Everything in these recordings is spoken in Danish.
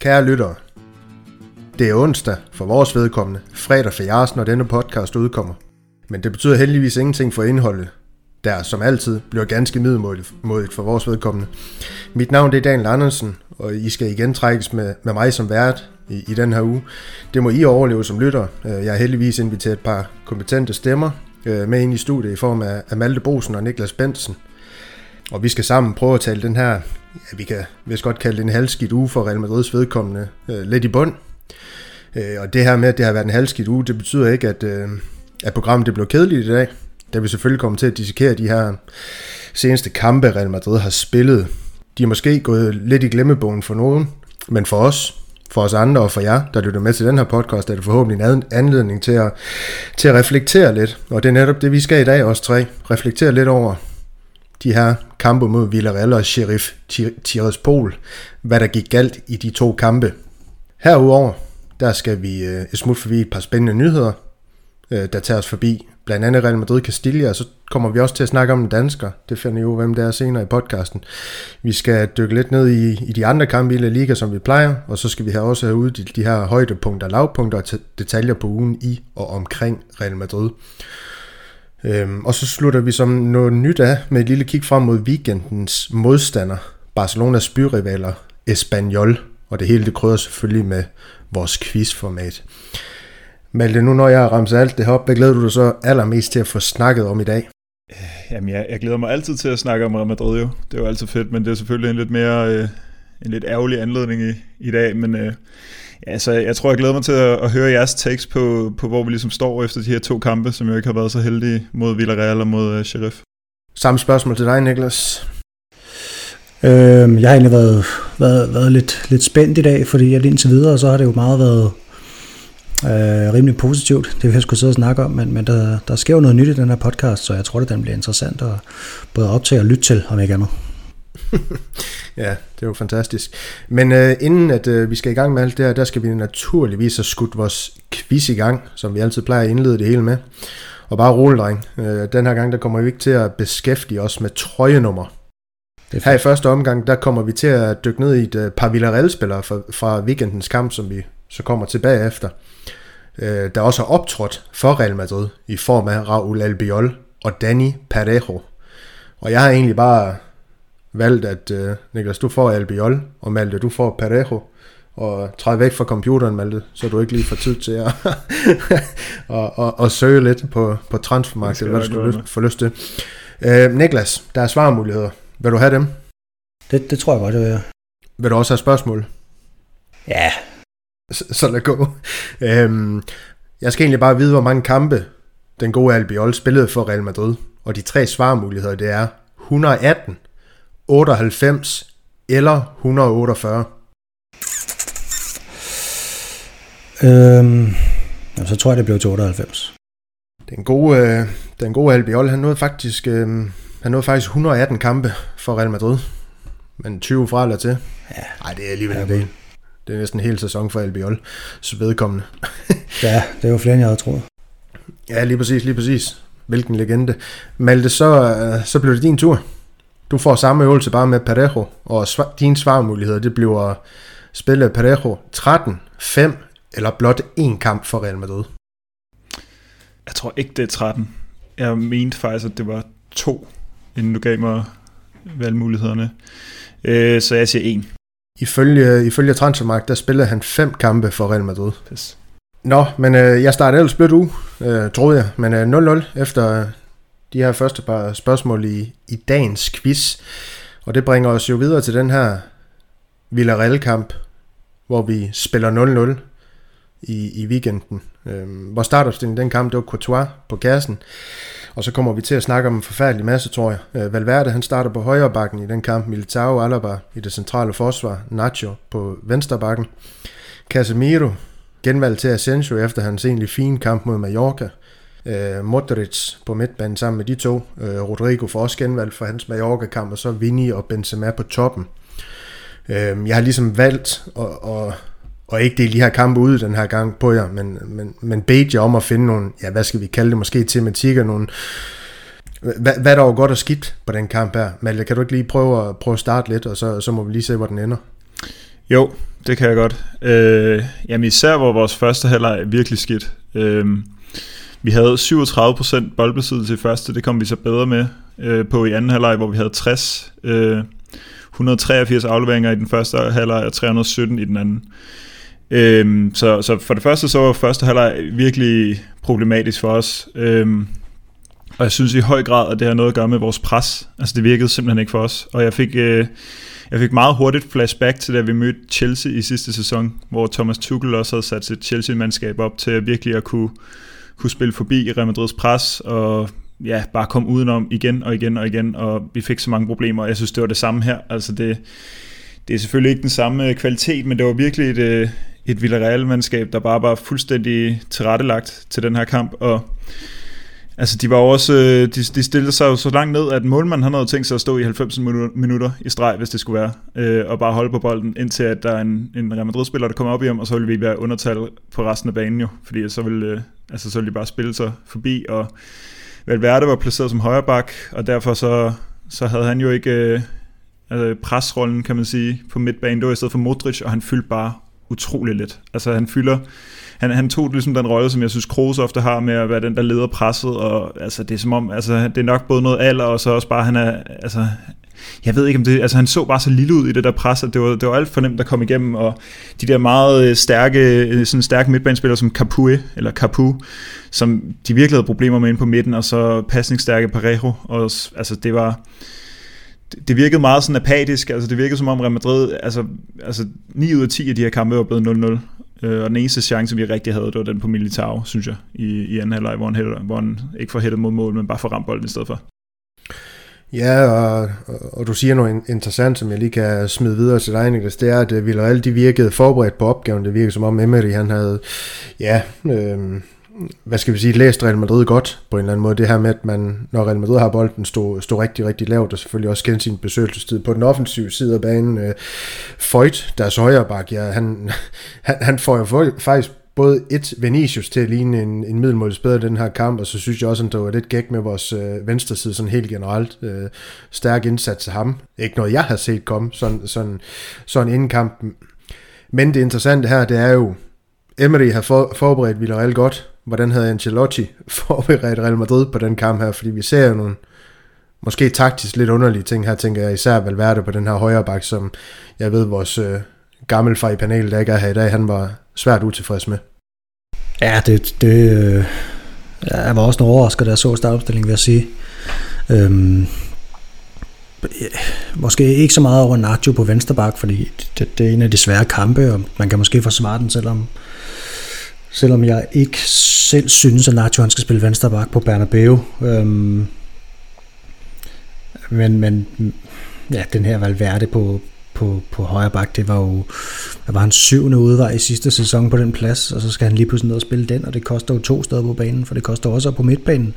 Kære lyttere, det er onsdag for vores vedkommende, fredag for jeres, når denne podcast udkommer. Men det betyder heldigvis ingenting for indholdet, der som altid bliver ganske middelmodigt for vores vedkommende. Mit navn det er Daniel Andersen, og I skal igen trækkes med, med mig som vært i, i den her uge. Det må I overleve som lytter. Øh, jeg har heldigvis inviteret et par kompetente stemmer øh, med ind i studiet i form af Malte Bosen og Niklas Bensen. Og vi skal sammen prøve at tale den her, ja, vi kan vist godt kalde det en halvskidt uge for Real Madrids vedkommende, øh, lidt i bund. og det her med, at det har været en halvskidt uge, det betyder ikke, at, at programmet det blev kedeligt i dag. Da vi selvfølgelig kommer til at dissekere de her seneste kampe, Real Madrid har spillet. De er måske gået lidt i glemmebogen for nogen, men for os, for os andre og for jer, der lytter med til den her podcast, er det forhåbentlig en anledning til at, til at reflektere lidt. Og det er netop det, vi skal i dag, os tre. Reflektere lidt over de her kampe mod Villarreal og Sheriff Tiraspol. Hvad der gik galt i de to kampe. Herudover, der skal vi øh, et smut forbi et par spændende nyheder, øh, der tager os forbi blandt andet Real Madrid Castilla, og så kommer vi også til at snakke om en dansker. Det finder I jo, hvem det er senere i podcasten. Vi skal dykke lidt ned i, i de andre kampe i La Liga, som vi plejer, og så skal vi have også have ud de, de her højdepunkter, lavpunkter og detaljer på ugen i og omkring Real Madrid. Øhm, og så slutter vi som noget nyt af med et lille kig frem mod weekendens modstander, Barcelonas byrivaler Espanyol, og det hele det krydder selvfølgelig med vores quizformat. Malte, nu når jeg har ramt alt det op, hvad glæder du dig så allermest til at få snakket om i dag? Jamen, jeg, jeg glæder mig altid til at snakke om Real Madrid jo. Det er jo altid fedt, men det er selvfølgelig en lidt mere øh, en lidt ærgerlig anledning i, i dag. Men øh, ja, så jeg tror, jeg glæder mig til at, at høre jeres takes på, på, hvor vi ligesom står efter de her to kampe, som jo ikke har været så heldige mod Villarreal og mod øh, Sheriff. Samme spørgsmål til dig, Niklas. Øh, jeg har egentlig været, været, været lidt, lidt spændt i dag, fordi at indtil videre, så har det jo meget været øh, rimelig positivt, det vil jeg skulle sidde og snakke om, men, men der, der sker jo noget nyt i den her podcast, så jeg tror, at den bliver interessant at både optage og lytte til, om ikke andet. ja, det er jo fantastisk. Men øh, inden at øh, vi skal i gang med alt det her, der skal vi naturligvis have skudt vores quiz i gang, som vi altid plejer at indlede det hele med. Og bare rolig, dreng. Øh, den her gang, der kommer vi ikke til at beskæftige os med trøjenummer. Her i første omgang, der kommer vi til at dykke ned i et uh, par Villarreal-spillere fra, fra weekendens kamp, som vi så kommer tilbage efter øh, der også har optrådt for Real Madrid i form af Raúl Albiol og Dani Parejo. Og jeg har egentlig bare valgt, at øh, Niklas, du får Albiol, og Malte, du får Parejo. Og træd væk fra computeren, Malte, så du ikke lige får tid til at og, og, og søge lidt på, på transfermarkedet, eller hvad du lyst, får lyst til. Øh, Niklas, der er svarmuligheder. Vil du have dem? Det, det tror jeg godt, jeg vil. Vil du også have spørgsmål? Ja, så, lad gå. Øhm, jeg skal egentlig bare vide, hvor mange kampe den gode Albiol spillede for Real Madrid. Og de tre svarmuligheder, det er 118, 98 eller 148. Øhm, så tror jeg, det blev til 98. Den gode, øh, den gode Albiol, han nåede faktisk, øh, han nåede faktisk 118 kampe for Real Madrid. Men 20 fra eller til. Ja. Nej, det er alligevel en del. Det er næsten en hel sæson for Albiol, så vedkommende. ja, det er jo flere, end jeg havde troet. Ja, lige præcis, lige præcis. Hvilken legende. Malte, så, øh, så blev det din tur. Du får samme øvelse bare med Parejo, og svar, din svarmulighed, det bliver spille Parejo 13, 5 eller blot en kamp for Real Madrid. Jeg tror ikke, det er 13. Jeg mente faktisk, at det var to, inden du gav mig valgmulighederne. Øh, så jeg siger en. Ifølge, ifølge Transfermarkt, der spillede han fem kampe for Real Madrid. Yes. Nå, men øh, jeg startede ellers blødt uge, øh, troede jeg. Men øh, 0-0 efter de her første par spørgsmål i, i dagens quiz. Og det bringer os jo videre til den her Villarreal-kamp, hvor vi spiller 0-0 i, i weekenden. Øh, hvor startopstillingen den kamp, det var Courtois på kassen. Og så kommer vi til at snakke om en forfærdelig masse, tror jeg. Øh, Valverde, han starter på højre bakken i den kamp. Militao Alaba i det centrale forsvar. Nacho på venstre bakken. Casemiro genvalgt til Asensio efter hans egentlig fine kamp mod Mallorca. Øh, Modric på midtbanen sammen med de to. Øh, Rodrigo får også genvalgt for hans Mallorca-kamp, og så Vini og Benzema på toppen. Øh, jeg har ligesom valgt at, at, og ikke dele de her kampe ud den her gang på jer, men, men, men bedte jer om at finde nogle, ja, hvad skal vi kalde det, måske tematikker, nogle, hvad, hvad der var godt og skidt på den kamp her? Malte, kan du ikke lige prøve at, prøve at starte lidt, og så, så må vi lige se, hvor den ender? Jo, det kan jeg godt. Øh, jamen især hvor vores første halvleg virkelig skidt. Øh, vi havde 37% boldbesiddelse i første, det kom vi så bedre med øh, på i anden halvleg, hvor vi havde 60. Øh, 183 afleveringer i den første halvleg og 317 i den anden. Øhm, så, så for det første så var første halvleg virkelig problematisk for os. Øhm, og jeg synes i høj grad, at det har noget at gøre med vores pres. Altså det virkede simpelthen ikke for os. Og jeg fik, øh, jeg fik meget hurtigt flashback til da vi mødte Chelsea i sidste sæson, hvor Thomas Tuchel også havde sat sit Chelsea-mandskab op til at virkelig at kunne, kunne spille forbi Real Madrids pres og ja, bare komme udenom igen og igen og igen, og vi fik så mange problemer, jeg synes, det var det samme her. Altså det, det er selvfølgelig ikke den samme kvalitet, men det var virkelig et, øh, et Villarreal-mandskab, der bare var fuldstændig tilrettelagt til den her kamp, og Altså, de var også, øh, de, de stillede sig jo så langt ned, at målmanden han havde tænkt sig at stå i 90 minutter i streg, hvis det skulle være, øh, og bare holde på bolden, indtil at der er en, en Real Madrid-spiller, der kommer op i ham, og så ville vi være undertal på resten af banen jo, fordi så ville, øh, altså, så ville de bare spille sig forbi, og Valverde var placeret som højre bak, og derfor så, så havde han jo ikke øh, altså presrollen, kan man sige, på midtbanen. Det var i stedet for Modric, og han fyldte bare utrolig lidt. Altså han fylder, han, han tog ligesom den rolle, som jeg synes Kroos ofte har med at være den, der leder presset, og altså det er som om, altså det er nok både noget alder, og så også bare, han er, altså jeg ved ikke om det, altså han så bare så lille ud i det der pres, at det var, det var alt for nemt at komme igennem, og de der meget øh, stærke, øh, sådan stærke midtbanespillere som Capue, eller Capu, som de virkelig havde problemer med inde på midten, og så pasningsstærke Parejo, og altså det var, det virkede meget sådan apatisk, altså det virkede som om Real Madrid, altså, altså 9 ud af 10 af de her kampe var blevet 0-0, Øh, og den eneste chance, vi rigtig havde, det var den på Militao, synes jeg, i, i anden halvleg, hvor han, hætter, hvor han ikke får hættet mod mål, men bare får ramt bolden i stedet for. Ja, og, og du siger noget interessant, som jeg lige kan smide videre til dig, Niklas, det er, at øh, Villarreal de virkede forberedt på opgaven. Det virkede som om Emery, han havde, ja, øh, hvad skal vi sige, læst Real Madrid godt på en eller anden måde. Det her med, at man, når Real Madrid har bolden, stod, stod rigtig, rigtig lavt, og selvfølgelig også kendte sin besøgelsestid på den offensive side af banen. Øh, Foyt, deres højre bak, ja, han, han, han får jo faktisk både et Vinicius til at ligne en, en middelmål bedre den her kamp, og så synes jeg også, at det var lidt gæk med vores øh, venstre side, sådan helt generelt. Øh, stærk indsats af ham. Ikke noget, jeg har set komme, sådan, sådan, sådan inden kampen. Men det interessante her, det er jo, Emery har for, forberedt Villarreal godt. Hvordan havde Ancelotti forberedt Real Madrid på den kamp her? Fordi vi ser jo nogle måske taktisk lidt underlige ting her, tænker jeg især Valverde på den her højre bak, som jeg ved vores øh, gammelfar i panelet, der ikke er her i dag, han var svært utilfreds med. Ja, det, det øh, jeg var også noget overrasket, da jeg så startopstillingen, vil jeg sige. Øhm, måske ikke så meget over Nacho på venstre bak, fordi det, det er en af de svære kampe, og man kan måske forsvare den, selvom, selvom jeg ikke selv synes, at Nacho han skal spille venstre bak på Bernabeu. Øhm, men, men ja, den her Valverde på, på, på højre bak, det var jo, der var en syvende udvej i sidste sæson på den plads, og så skal han lige pludselig ned og spille den, og det koster jo to steder på banen, for det koster også på midtbanen,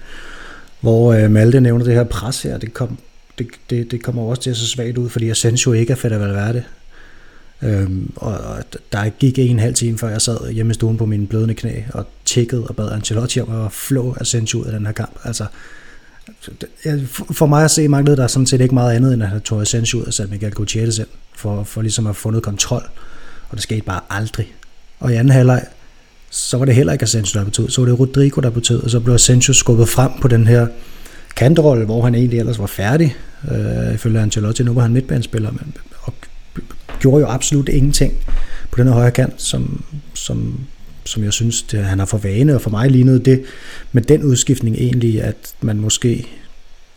hvor øh, Malte nævner det her pres her, det, kom, det, det, det kommer også til at se svagt ud, fordi Asensio ikke er fedt at Valverde. Øhm, og, og der gik en halv time, før jeg sad hjemme i stuen på mine blødende knæ og tjekkede og bad Ancelotti om at flå Asensio ud af den her kamp. Altså, for mig at se manglede der sådan set ikke meget andet, end at han tog Asensio ud og satte Miguel Gutierrez ind, for, for ligesom at få fundet kontrol. Og det skete bare aldrig. Og i anden halvleg, så var det heller ikke Asensio, der betød. Så var det Rodrigo, der betød, og så blev Asensio skubbet frem på den her kantrolle, hvor han egentlig ellers var færdig. Øh, ifølge Ancelotti, nu var han midtbanespiller, men, gjorde jo absolut ingenting på den her højre kant, som, som som jeg synes, det, han har for vane, og for mig lignede det med den udskiftning egentlig, at man måske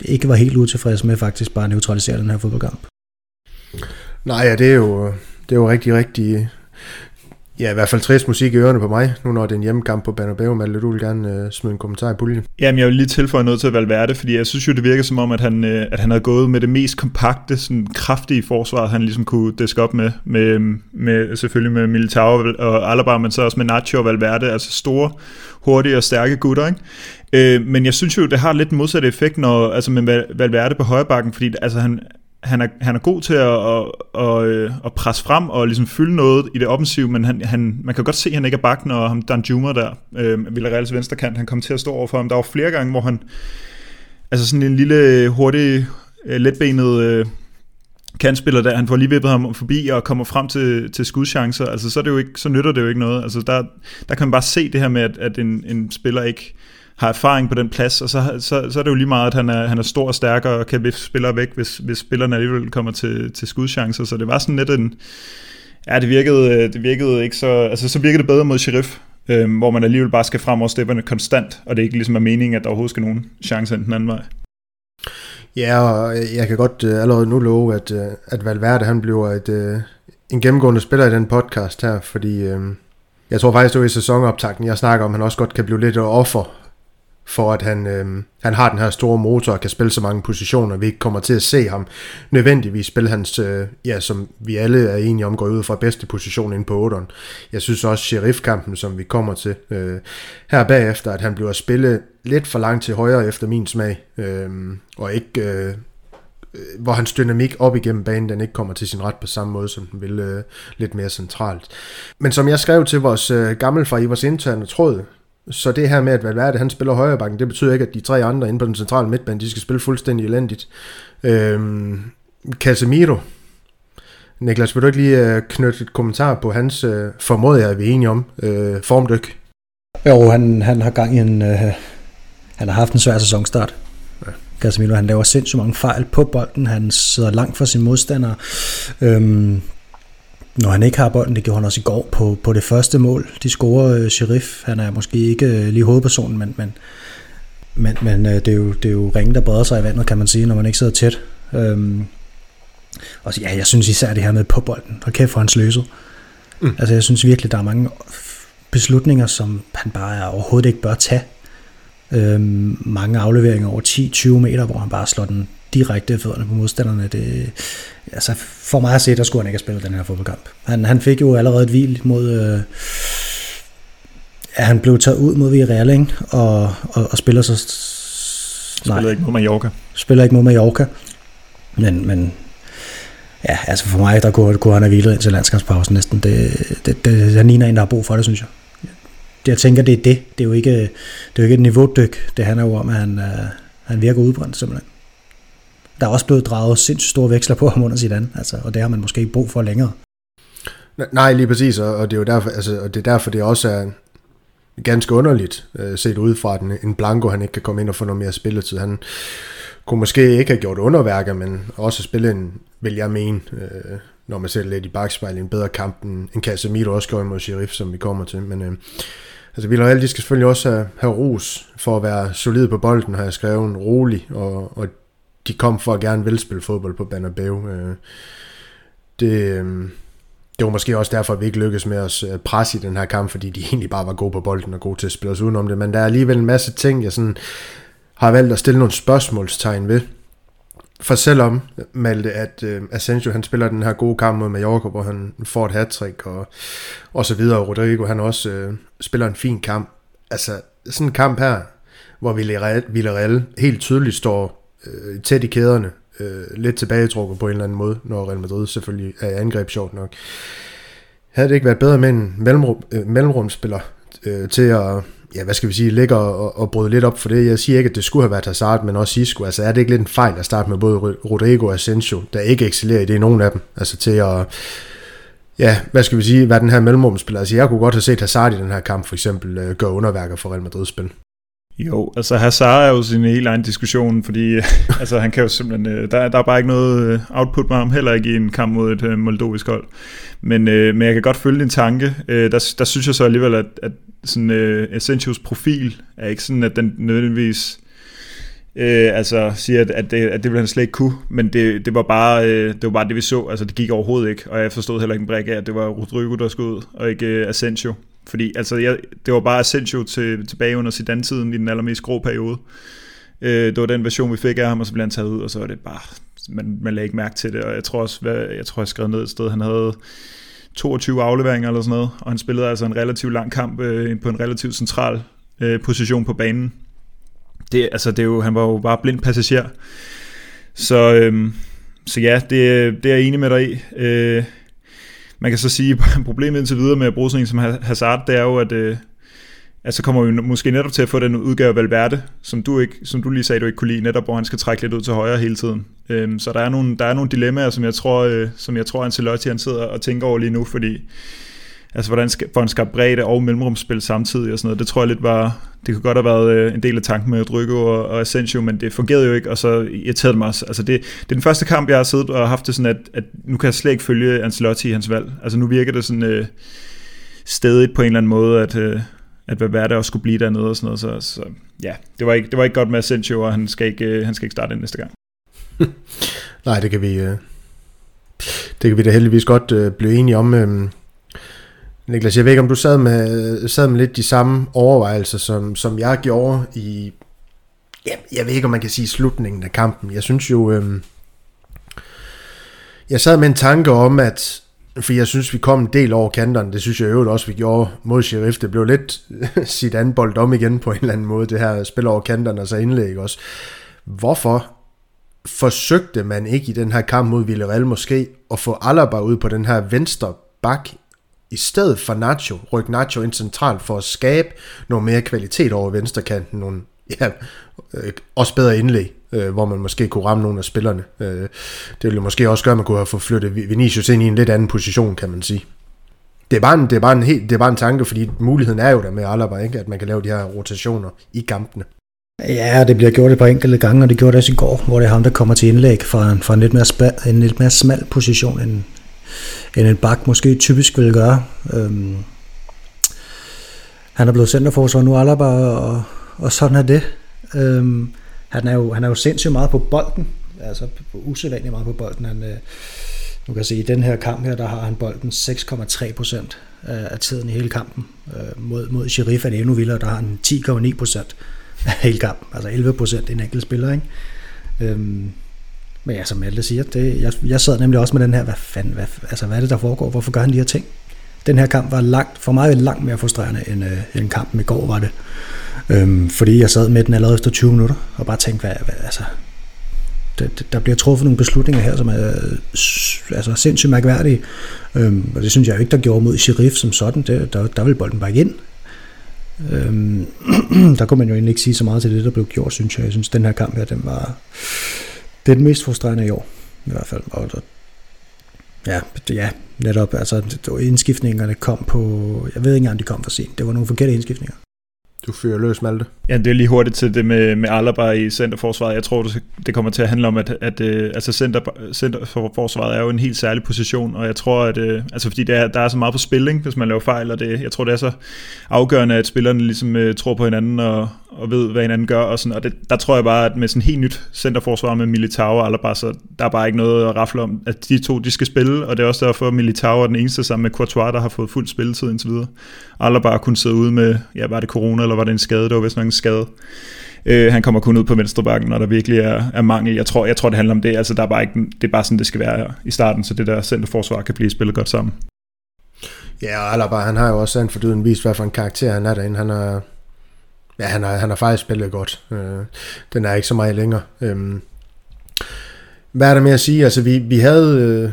ikke var helt utilfreds med faktisk bare at neutralisere den her fodboldkamp. Nej, ja, det er jo, det er jo rigtig, rigtig Ja, i hvert fald trist musik i ørerne på mig, nu når det er en hjemmekamp på Bernabeu. Malte, du vil gerne øh, smide en kommentar i puljen. Jamen, jeg vil lige tilføje noget til Valverde, fordi jeg synes jo, det virker som om, at han, øh, at han havde gået med det mest kompakte, sådan kraftige forsvar, han ligesom kunne diske op med, med, med selvfølgelig med Militao og Alaba, men så også med Nacho og Valverde, altså store, hurtige og stærke gutter, ikke? Øh, men jeg synes jo, det har lidt modsatte effekt, når, altså med Valverde på højre bakken, fordi altså han, han er, han er god til at, at, at, øh, at presse frem og ligesom fylde noget i det offensive, men han, han, man kan godt se, at han ikke er bak, når ham Dan Juma der, øh, Villarreals venstrekant, han kom til at stå overfor ham. Der var flere gange, hvor han, altså sådan en lille, hurtig, øh, letbenet øh, kantspiller der, han får lige vippet ham forbi og kommer frem til, til skudchancer, altså så, er det jo ikke, så nytter det jo ikke noget. Altså der, der kan man bare se det her med, at, at en, en spiller ikke har erfaring på den plads, og så, så, så er det jo lige meget, at han er, han er stor og stærk og kan vifte spillere væk, hvis, hvis spillerne alligevel kommer til, til skudchancer. Så det var sådan lidt en... Ja, det virkede, øh, det virkede ikke så... Altså, så virkede det bedre mod Sheriff, øh, hvor man alligevel bare skal frem over stepperne konstant, og det ikke ligesom er meningen, at der overhovedet skal nogen chance den anden vej. Ja, og jeg kan godt uh, allerede nu love, at, uh, at Valverde han bliver et, uh, en gennemgående spiller i den podcast her, fordi uh, jeg tror faktisk, det var i sæsonoptakten, jeg snakker om, at han også godt kan blive lidt offer for at han, øh, han har den her store motor og kan spille så mange positioner, vi ikke kommer til at se ham nødvendigvis spille hans, øh, ja, som vi alle er enige om, går ud fra bedste position ind på 8'eren. Jeg synes også, sheriffkampen, som vi kommer til øh, her bagefter, at han bliver spillet lidt for langt til højre efter min smag, øh, og ikke... Øh, øh, hvor hans dynamik op igennem banen, den ikke kommer til sin ret på samme måde, som den ville øh, lidt mere centralt. Men som jeg skrev til vores øh, gammelfar i vores interne tråd, så det her med, at Valverde han spiller højre bakken, det betyder ikke, at de tre andre inde på den centrale midtbane, de skal spille fuldstændig elendigt. Øhm, Casemiro. Niklas, vil du ikke lige øh, knytte et kommentar på hans, øh, formoder jeg, er vi enige om, øh, formdyk? Jo, han, han har gang i en... Øh, han har haft en svær sæsonstart. Ja. Casemiro, han laver sindssygt mange fejl på bolden. Han sidder langt fra sin modstander. Øhm, når han ikke har bolden, det gjorde han også i går på, på det første mål. De scorer uh, Sheriff. Han er måske ikke uh, lige hovedpersonen, men, men, men, men uh, det, er jo, det er jo ringen, der breder sig i vandet, kan man sige, når man ikke sidder tæt. Um, og så, ja, jeg synes især det her med på bolden. Hold kæft for hans løse. Mm. Altså jeg synes virkelig, der er mange beslutninger, som han bare overhovedet ikke bør tage. Øhm, mange afleveringer over 10-20 meter, hvor han bare slår den direkte fødderne på modstanderne. Det, altså for mig at se, der skulle han ikke have spillet den her fodboldkamp. Han, han fik jo allerede et hvil mod... Øh, ja, han blev taget ud mod Villarreal, ikke? Og, og, og spiller så... Spiller nej, ikke mod Mallorca. Spiller ikke mod Mallorca. Men, men ja, altså for mig, der kunne, kunne han have hvilet ind til landskampspausen næsten. Det, det, det, han ligner en, der har brug for det, synes jeg. Jeg tænker, det er det. Det er jo ikke, det er jo ikke et niveaudyk. Det handler jo om, at han, uh, han virker udbrændt, simpelthen der er også blevet draget sindssygt store veksler på ham under Zidane, altså, og det har man måske ikke brug for længere. Nej, lige præcis, og det er jo derfor, altså, og det er derfor, det også er ganske underligt, øh, set ud fra, at en Blanco, han ikke kan komme ind og få noget mere spilletid. Han kunne måske ikke have gjort underværker, men også spille en, vil jeg mene, øh, når man ser lidt i bagspejlet, en bedre kamp, end, end Casemiro også gjorde mod Sheriff, som vi kommer til. Men øh, altså, Villarreal, de skal selvfølgelig også have, have ros for at være solid på bolden, har jeg skrevet, rolig, og, og de kom for at gerne vil spille fodbold på Banabeu. Øh, det, øh, det var måske også derfor, at vi ikke lykkedes med at øh, presse i den her kamp, fordi de egentlig bare var gode på bolden og gode til at spille os udenom det. Men der er alligevel en masse ting, jeg sådan har valgt at stille nogle spørgsmålstegn ved. For selvom Malte, at uh, Asensio han spiller den her gode kamp mod Mallorca, hvor han får et hat og, og så videre, og Rodrigo han også øh, spiller en fin kamp. Altså sådan en kamp her, hvor Villarreal helt tydeligt står øh, tæt i kæderne, øh, lidt tilbagetrukket på en eller anden måde, når Real Madrid selvfølgelig er i angreb, sjovt nok. Havde det ikke været bedre med en mellemrum, øh, mellemrumspiller øh, til at, ja, hvad skal vi sige, ligge og, og bryde lidt op for det. Jeg siger ikke, at det skulle have været Hazard, men også Isco. Altså er det ikke lidt en fejl at starte med både Rodrigo og Asensio, der ikke excellerer i det, nogen af dem, altså til at, ja, hvad skal vi sige, hvad den her mellemrumspiller. Altså jeg kunne godt have set Hazard i den her kamp for eksempel øh, gøre underværker for Real Madrid spil. Jo, altså Hazard er jo sin helt egen diskussion, fordi altså, han kan jo simpelthen, øh, der, der er bare ikke noget øh, output med ham, heller ikke i en kamp mod et øh, moldovisk hold. Men, øh, men jeg kan godt følge din tanke. Øh, der, der synes jeg så alligevel, at, at sådan, øh, Essentials profil er ikke sådan, at den nødvendigvis øh, altså siger, at, at, det, at det ville han slet ikke kunne, men det, det, var bare, øh, det var bare det, vi så. Altså det gik overhovedet ikke, og jeg forstod heller ikke en brik af, at det var Rodrigo, der skulle ud, og ikke øh, Asensio. Fordi altså, jeg, det var bare Asensio til, tilbage under Zidane-tiden i den allermest grå periode. Øh, det var den version, vi fik af ham, og så blev han taget ud, og så var det bare, man, man lagde ikke mærke til det, og jeg tror også, hvad, jeg tror, jeg skrev ned et sted, han havde 22 afleveringer eller sådan noget, og han spillede altså en relativt lang kamp øh, på en relativt central øh, position på banen. Det, altså, det er jo, han var jo bare blind passager. Så, øh, så ja, det, det er jeg enig med dig i. Øh, man kan så sige, at problemet indtil videre med at bruge sådan en som Hazard, det er jo, at, øh, at så kommer vi måske netop til at få den udgave af Valverde, som du, ikke, som du lige sagde, du ikke kunne lide, netop hvor han skal trække lidt ud til højre hele tiden. Øhm, så der er, nogle, der er nogle dilemmaer, som jeg tror, øh, som jeg tror Ancelotti han sidder og tænker over lige nu, fordi altså hvordan skal, får han skabt bredde og mellemrumsspil samtidig og sådan noget, det tror jeg lidt var, det kunne godt have været øh, en del af tanken med Rodrigo og, og Asensio, men det fungerede jo ikke, og så irriterede det mig også. Altså det, det er den første kamp, jeg har siddet og haft det sådan, at, at nu kan jeg slet ikke følge Ancelotti i hans valg. Altså nu virker det sådan øh, stedigt på en eller anden måde, at, øh, at hvad værd det også skulle blive dernede og sådan noget, så, så ja, det var, ikke, det var ikke godt med Asensio, og han skal ikke, øh, han skal ikke starte den næste gang. Nej, det kan vi, øh, det kan vi da heldigvis godt øh, blive enige om. Øh, Niklas, jeg ved ikke, om du sad med, sad med lidt de samme overvejelser, som, som jeg gjorde i, ja, jeg ved ikke, om man kan sige slutningen af kampen. Jeg synes jo, øh, jeg sad med en tanke om, at for jeg synes, vi kom en del over kanterne. Det synes jeg øvrigt også, vi gjorde mod Sheriff. Det blev lidt sit andet bold om igen på en eller anden måde, det her spil over kanterne og så indlæg også. Hvorfor forsøgte man ikke i den her kamp mod Villarreal måske at få Alaba ud på den her venstre bak i stedet for Nacho, rykke Nacho ind centralt for at skabe noget mere kvalitet over venstrekanten, nogle ja, øh, også bedre indlæg, øh, hvor man måske kunne ramme nogle af spillerne. Øh, det ville måske også gøre, at man kunne have fået flyttet Vinicius ind i en lidt anden position, kan man sige. Det er bare en, det er bare en, helt, det er bare en tanke, fordi muligheden er jo der med Alaba, ikke? at man kan lave de her rotationer i kampene. Ja, det bliver gjort et par enkelte gange, og det gjorde det også i går, hvor det er ham, der kommer til indlæg fra en, fra en, lidt, mere spa, en lidt mere smal position, end, end en bak måske typisk vil gøre. Øhm, han er blevet centerforsvar nu, Alaba, og, og sådan er det. Øhm, han, er jo, han er jo sindssygt meget på bolden, altså usædvanligt meget på bolden. Han, øh, nu kan se, i den her kamp her, der har han bolden 6,3 procent af tiden i hele kampen. Øh, mod, mod Sheriff er det endnu vildere, der har han 10,9 procent af hele kampen. Altså 11 procent en enkelt spiller, ikke? Øhm, men ja, som Malte siger, det, jeg, jeg sad nemlig også med den her, hvad fanden, hvad, altså hvad er det, der foregår? Hvorfor gør han de her ting? Den her kamp var langt, for mig langt mere frustrerende, end, øh, end kampen i går var det. Øhm, fordi jeg sad med den allerede efter 20 minutter, og bare tænkte, hvad, hvad altså, det, der bliver truffet nogle beslutninger her, som er øh, altså, sindssygt mærkværdige. Øhm, og det synes jeg jo ikke, der gjorde mod Sheriff som sådan. Det, der, der ville bolden bare ind. Øhm, der kunne man jo egentlig ikke sige så meget til det, der blev gjort, synes jeg. Jeg synes, den her kamp her, den var... Det er den mest frustrerende i år, i hvert fald. Og, ja, ja, netop, altså indskiftningerne kom på, jeg ved ikke engang, de kom for sent. Det var nogle forkerte indskiftninger. Du fyrer løs, Malte. Ja, det er lige hurtigt til det med, med Alaba i centerforsvaret. Jeg tror, det kommer til at handle om, at, at at altså center, centerforsvaret er jo en helt særlig position, og jeg tror, at øh, altså fordi der, der er så meget på spil, ikke, hvis man laver fejl, og det, jeg tror, det er så afgørende, at spillerne ligesom uh, tror på hinanden og, og ved, hvad hinanden gør, og, sådan, og det, der tror jeg bare, at med sådan helt nyt centerforsvar med Militao og Alaba, så der er bare ikke noget at rafle om, at de to, de skal spille, og det er også derfor, at Militao er den eneste sammen med Courtois, der har fået fuld spilletid indtil videre. Alaba kunne sidde ude med, ja, var det corona, eller var det en skade? Det var vist nok en skade. Øh, han kommer kun ud på venstre bakken, når der virkelig er, er mangel. Jeg tror, jeg tror, det handler om det. Altså, der er bare ikke, det er bare sådan, det skal være i starten, så det der centerforsvar kan blive spillet godt sammen. Ja, og Alaba, han har jo også en fordyden vist, hvad for en karakter han er derinde. Han har, ja, han har, han har faktisk spillet godt. Øh, den er ikke så meget længere. Øh, hvad er der med at sige? Altså, vi, vi havde øh,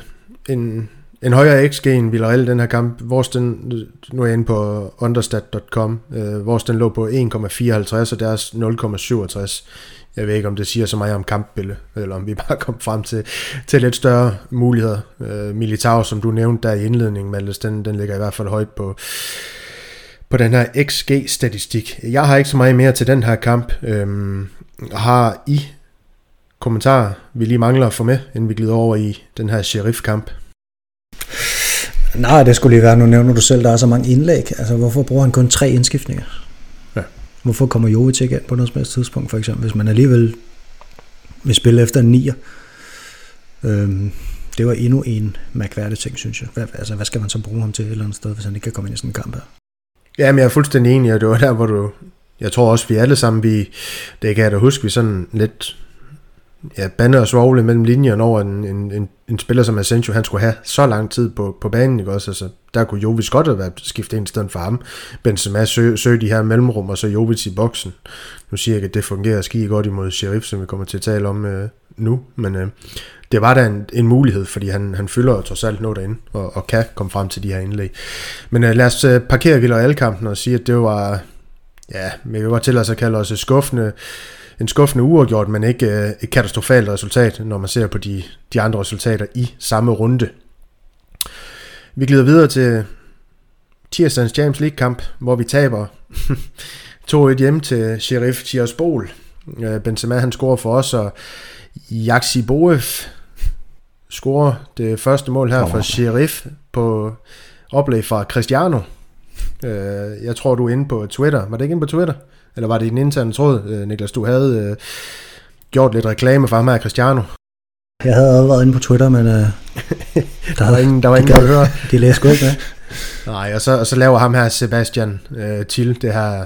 en, en højere XG end Villarreal den her kamp. Vores den, nu er jeg inde på understat.com, øh, vores den lå på 1,54 og deres 0,67. Jeg ved ikke, om det siger så meget om kampbillede, eller om vi bare kom frem til, til lidt større muligheder. Øh, Militao, som du nævnte der i indledningen, Maltes, den, den ligger i hvert fald højt på, på den her XG-statistik. Jeg har ikke så meget mere til den her kamp. Øhm, har I kommentarer, vi lige mangler at få med, inden vi glider over i den her sheriff-kamp? Nej, det skulle lige være, nu nævner du selv, der er så mange indlæg. Altså, hvorfor bruger han kun tre indskiftninger? Ja. Hvorfor kommer Jovic ind på noget som helst tidspunkt, for eksempel, hvis man alligevel vil spille efter en nier? Øhm, det var endnu en mærkværdig ting, synes jeg. Hvad, altså, hvad skal man så bruge ham til et eller andet sted, hvis han ikke kan komme ind i sådan en kamp her? Ja, men jeg er fuldstændig enig, og det var der, hvor du... Jeg tror også, vi alle sammen, vi, det kan jeg da huske, vi sådan lidt ja, bande og svogle mellem linjerne over en, en, en, en spiller som Asensio, han skulle have så lang tid på, på banen, ikke også? Altså, der kunne Jovic godt have været skiftet ind i stedet for ham. Benzema søger søg de her mellemrum, og så Jovic i boksen. Nu siger jeg ikke, at det fungerer skide godt imod Sheriff, som vi kommer til at tale om øh, nu, men øh, det var da en, en mulighed, fordi han, han fylder jo trods alt noget derinde, og, og kan komme frem til de her indlæg. Men øh, lad os øh, parkere Villarreal-kampen og sige, at det var, ja, men vi var til at kalde os øh, skuffende, en skuffende uafgjort, men ikke uh, et katastrofalt resultat, når man ser på de, de andre resultater i samme runde. Vi glider videre til tirsdagens James League-kamp, hvor vi taber 2-1 hjem til Sheriff Tiraspol. Benzema han scorer for os, og Jaxi Boef scorer det første mål her for Sheriff på oplæg fra Cristiano. Øh, jeg tror, du er inde på Twitter. Var det ikke inde på Twitter? Eller var det i den interne tråd, øh, Niklas? Du havde øh, gjort lidt reklame for ham her, Cristiano. Jeg havde også været inde på Twitter, men øh, der var ingen, der var ingen, der høre. De læste sgu ikke. Nej, og så, og så laver ham her Sebastian øh, til det her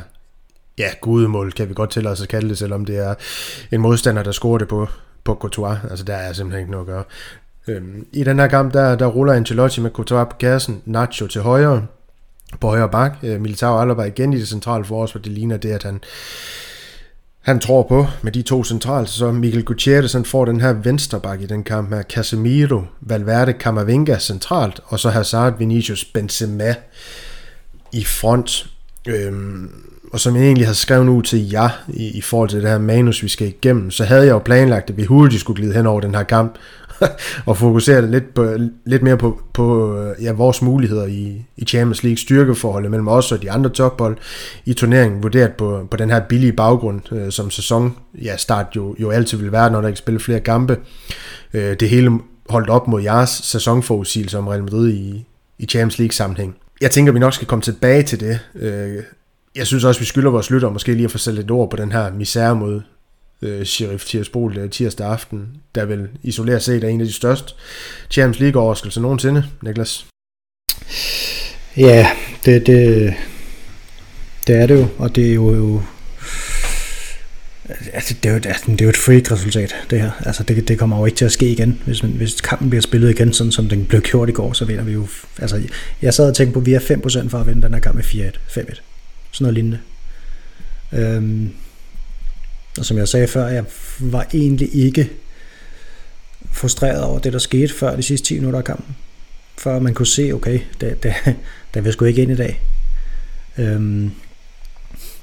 ja, gudemål, kan vi godt til os at kalde det, selvom det er en modstander, der scorer det på, på Courtois. Altså, der er simpelthen ikke noget at gøre. Øhm, I den her kamp, der, der ruller Ancelotti med Courtois på kassen, Nacho til højre, på højre bak. Øh, Militao Alaba igen i det centrale forsvar. Det ligner det, at han, han tror på med de to centrale. Så Miguel Gutierrez han får den her venstre bak i den kamp med Casemiro, Valverde, Camavinga centralt, og så Hazard, Vinicius, Benzema i front. Øhm, og som jeg egentlig har skrevet ud til jer i, i forhold til det her manus, vi skal igennem, så havde jeg jo planlagt, at vi hurtigt skulle glide hen over den her kamp, og fokusere lidt, på, lidt mere på, på ja, vores muligheder i, i Champions League, styrkeforholdet mellem os og de andre tophold i turneringen, vurderet på, på den her billige baggrund, øh, som sæson ja, start jo, jo altid vil være, når der ikke spiller flere kampe. Øh, det hele holdt op mod jeres sæsonforudsigelse om Real Madrid i, i Champions League sammenhæng. Jeg tænker, vi nok skal komme tilbage til det. Øh, jeg synes også, vi skylder vores lytter måske lige at få sat lidt ord på den her misære mod øh, Sheriff Tiraspol øh, tirsdag aften, der vil isoleret set er en af de største Champions League overraskelser nogensinde, Niklas. Ja, det, det, det er det jo, og det er jo, jo Altså, det, er jo, altså, det er jo et freak-resultat, det her. Altså, det, det kommer jo ikke til at ske igen. Hvis, man, hvis kampen bliver spillet igen, sådan som den blev gjort i går, så vinder vi jo... Altså, jeg sad og tænkte på, at vi er 5% for at vinde den her kamp med 4-1. 5-1 sådan noget lignende. Øhm, og som jeg sagde før, jeg var egentlig ikke frustreret over det, der skete før de sidste 10 minutter af kampen. Før man kunne se, okay, det, det, der vil sgu ikke ind i dag. Øhm,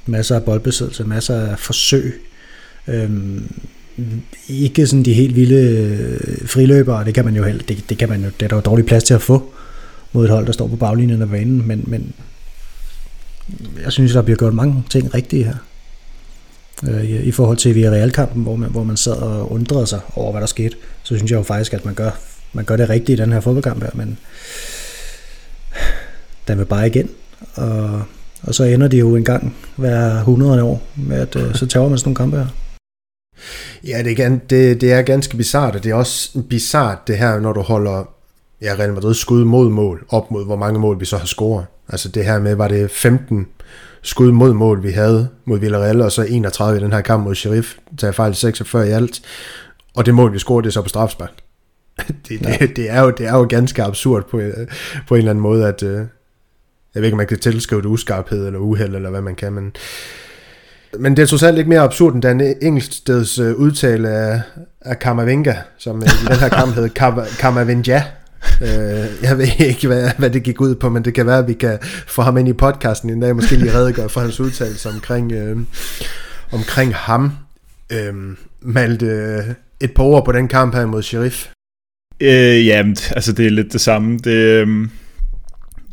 masser af boldbesiddelse, masser af forsøg. Øhm, ikke sådan de helt vilde friløbere, det kan man jo helt, det, det kan man jo, det er der jo dårlig plads til at få mod et hold, der står på baglinjen af banen, men, men jeg synes, der bliver gjort mange ting rigtige her. Øh, i, forhold til Villarreal-kampen, hvor man, hvor man sad og undrede sig over, hvad der skete, så synes jeg jo faktisk, at man gør, man gør det rigtigt i den her fodboldkamp her, men den vil bare igen. Og, og så ender det jo en gang hver 100 år med, at øh, så tager man sådan nogle kampe her. Ja, det er, det, det er ganske bizart, og det er også bizart det her, når du holder ja, Real Madrid skud mod mål, op mod hvor mange mål vi så har scoret. Altså det her med, var det 15 skud mod mål, vi havde mod Villarreal, og så 31 i den her kamp mod Sheriff, tager fejl 46 i alt. Og det mål, vi scorede, det er så på strafspark. det, ja. det, det, er jo, det er jo ganske absurd på, på en eller anden måde, at øh, jeg ved ikke, om man kan tilskrive det uskarphed eller uheld, eller hvad man kan, men, men det er trods alt ikke mere absurd, end den engelsksteds øh, udtale af, af Kamavinga, som i den her kamp hed Kamavinga, øh, jeg ved ikke, hvad, hvad det gik ud på, men det kan være, at vi kan få ham ind i podcasten en dag, måske lige redegøre for hans udtalelse omkring, øh, omkring ham. Øh, Malte, et par ord på den kamp her mod Sheriff. Øh, ja, altså det er lidt det samme. Det, øh,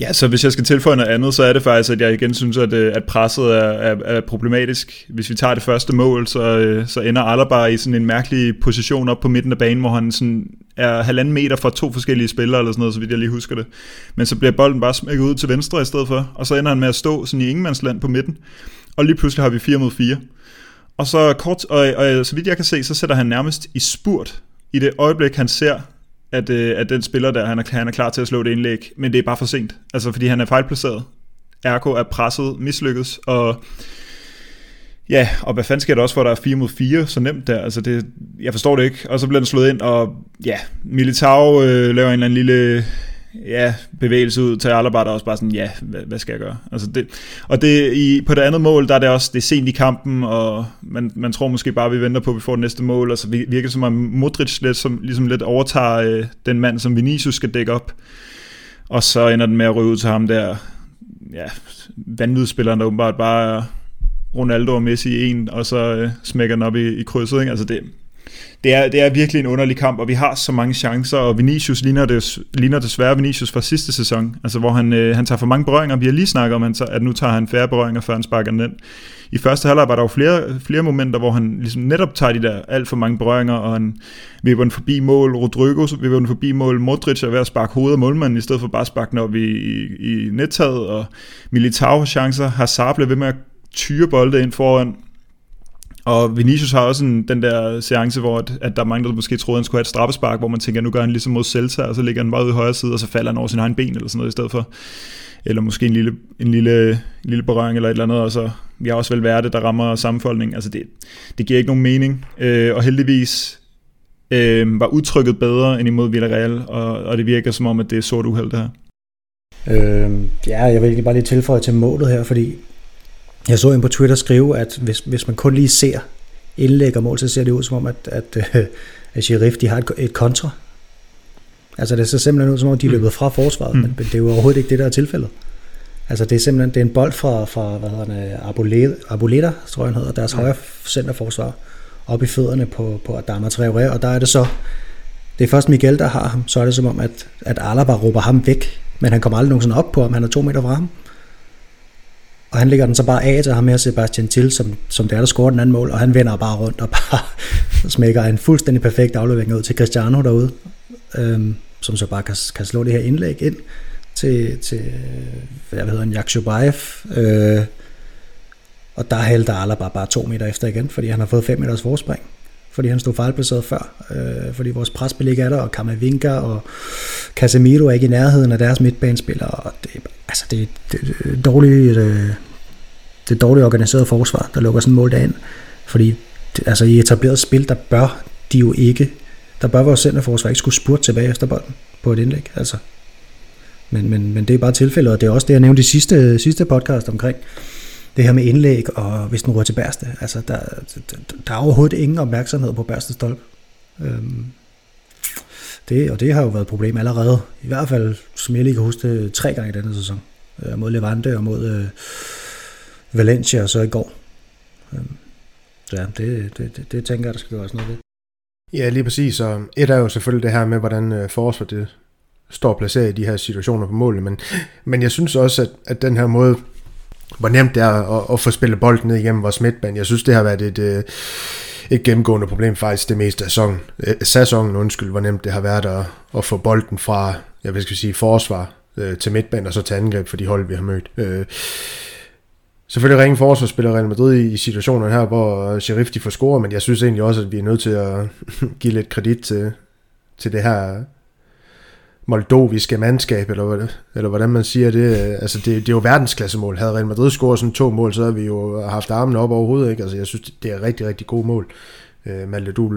Ja, så hvis jeg skal tilføje noget andet, så er det faktisk, at jeg igen synes, at, øh, at presset er, er, er problematisk. Hvis vi tager det første mål, så, øh, så ender Alaba i sådan en mærkelig position op på midten af banen, hvor han sådan er halvanden meter fra to forskellige spillere, eller sådan noget, så vidt jeg lige husker det. Men så bliver bolden bare smækket ud til venstre i stedet for, og så ender han med at stå sådan i ingenmandsland på midten. Og lige pludselig har vi 4 mod 4. Og så kort, og, og så vidt jeg kan se, så sætter han nærmest i spurt i det øjeblik, han ser at, øh, at den spiller der, han er, han er klar til at slå det indlæg, men det er bare for sent. Altså fordi han er fejlplaceret. Ergo er presset, mislykkes, og ja, og hvad fanden sker der også for, at der er 4 mod 4 så nemt der? Altså det, jeg forstår det ikke. Og så bliver den slået ind, og ja, Militao øh, laver en eller anden lille ja, bevægelse ud til Alaba, der også bare sådan, ja, hvad, hvad skal jeg gøre? Altså det, og det, i, på det andet mål, der er det også, det er sent i kampen, og man, man tror måske bare, at vi venter på, at vi får det næste mål, og så virker det som om Modric lidt, som, ligesom lidt overtager øh, den mand, som Vinicius skal dække op, og så ender den med at ryge ud til ham der, ja, vanvidsspilleren, der åbenbart bare Ronaldo og Messi i en, og så øh, smækker den op i, i krydset, ikke? Altså det, det er, det er virkelig en underlig kamp, og vi har så mange chancer, og Vinicius ligner, det, ligner desværre Vinicius fra sidste sæson, altså hvor han, øh, han tager for mange berøringer. Vi har lige snakket om, at nu tager han færre berøringer, før han sparker den ind. I første halvleg var der jo flere, flere momenter, hvor han ligesom netop tager de der alt for mange berøringer, og han vipper den forbi mål. Rodrigo vipper den forbi mål. Modric er ved at sparke hovedet af målmanden, i stedet for bare at sparke den op i, i, i nettaget, og Militao har chancer. Hazard bliver ved med at tyre bolde ind foran, og Vinicius har også en, den der seance, hvor at, at der er mange, der måske troede, at han skulle have et straffespark, hvor man tænker, nu gør han ligesom mod Celta, og så ligger han bare ude i højre side, og så falder han over sin egen ben eller sådan noget i stedet for. Eller måske en lille, en lille, en lille berøring eller et eller andet, og så vi har også vel været det, der rammer sammenfoldning. Altså det, det giver ikke nogen mening. Øh, og heldigvis øh, var udtrykket bedre end imod Villarreal, og, og det virker som om, at det er sort uheld det her. Øh, ja, jeg vil egentlig bare lige tilføje til målet her, fordi jeg så en på Twitter skrive, at hvis, hvis man kun lige ser indlæg og mål, så ser det ud som om, at, at, øh, at Sheriff de har et, et kontra. Altså det ser simpelthen ud som om, de er løbet fra forsvaret, mm. men, men det er jo overhovedet ikke det, der er tilfældet. Altså det er simpelthen det er en bold fra, fra hvad hedder det, Arboleda, Arboleda tror jeg han hedder, deres ja. højre centerforsvar, op i fødderne på, på Adama Traoré, og der er det så, det er først Miguel, der har ham, så er det som om, at, at Alaba råber ham væk, men han kommer aldrig nogensinde op på ham, han er to meter fra ham. Og han lægger den så bare af til ham her, Sebastian Til, som, som det er, der scorer den anden mål, og han vender bare rundt og bare smækker en fuldstændig perfekt aflevering ud til Cristiano derude, øhm, som så bare kan, kan slå det her indlæg ind til, til hvad hedder han, Yakshubayev, øh, og der hælder Alaba bare to meter efter igen, fordi han har fået 5 meters forspring fordi han stod fejlplaceret før, øh, fordi vores presspil ikke er der, og Kamavinga og Casemiro er ikke i nærheden af deres midtbanespillere, og det, altså det, det, det, dårligt, øh, det, det dårligt organiseret forsvar, der lukker sådan en mål derind, fordi det, altså i etableret spil, der bør de jo ikke, der bør vores centerforsvar ikke skulle spurte tilbage efter bolden på et indlæg, altså. Men, men, men det er bare tilfældet, og det er også det, jeg nævnte i sidste, sidste podcast omkring, det her med indlæg, og hvis den rører til Bærste, altså der, der, der er overhovedet ingen opmærksomhed på Bærste stolp. Øhm, det, og det har jo været et problem allerede, i hvert fald, som jeg lige kan huske det, tre gange i denne sæson. Øh, mod Levante og mod øh, Valencia, og så i går. Øhm, ja, det, det, det, det tænker jeg, der skal gøres noget ved. Ja, lige præcis. Og et er jo selvfølgelig det her med, hvordan øh, forsvaret det står placeret i de her situationer på målet, men, men jeg synes også, at, at den her måde, hvor nemt det er at, at få spillet bolden ned igennem vores midtbane. Jeg synes, det har været et, øh, et gennemgående problem faktisk det meste af sæsonen. Øh, sæsonen, undskyld, hvor nemt det har været at, at få bolden fra, jeg vil sige, forsvar øh, til midtbanen og så til angreb for de hold, vi har mødt. Øh, selvfølgelig ringe forsvarsspiller Real Madrid i, i situationer her, hvor øh, Sheriff de får score, men jeg synes egentlig også, at vi er nødt til at give lidt kredit til, til det her moldoviske mandskab, eller, eller hvordan man siger det. Øh, altså, det, det er jo verdensklassemål. Havde Real Madrid scoret sådan to mål, så havde vi jo haft armene op overhovedet. Ikke? Altså, jeg synes, det er rigtig, rigtig gode mål. Øh, Malte, du,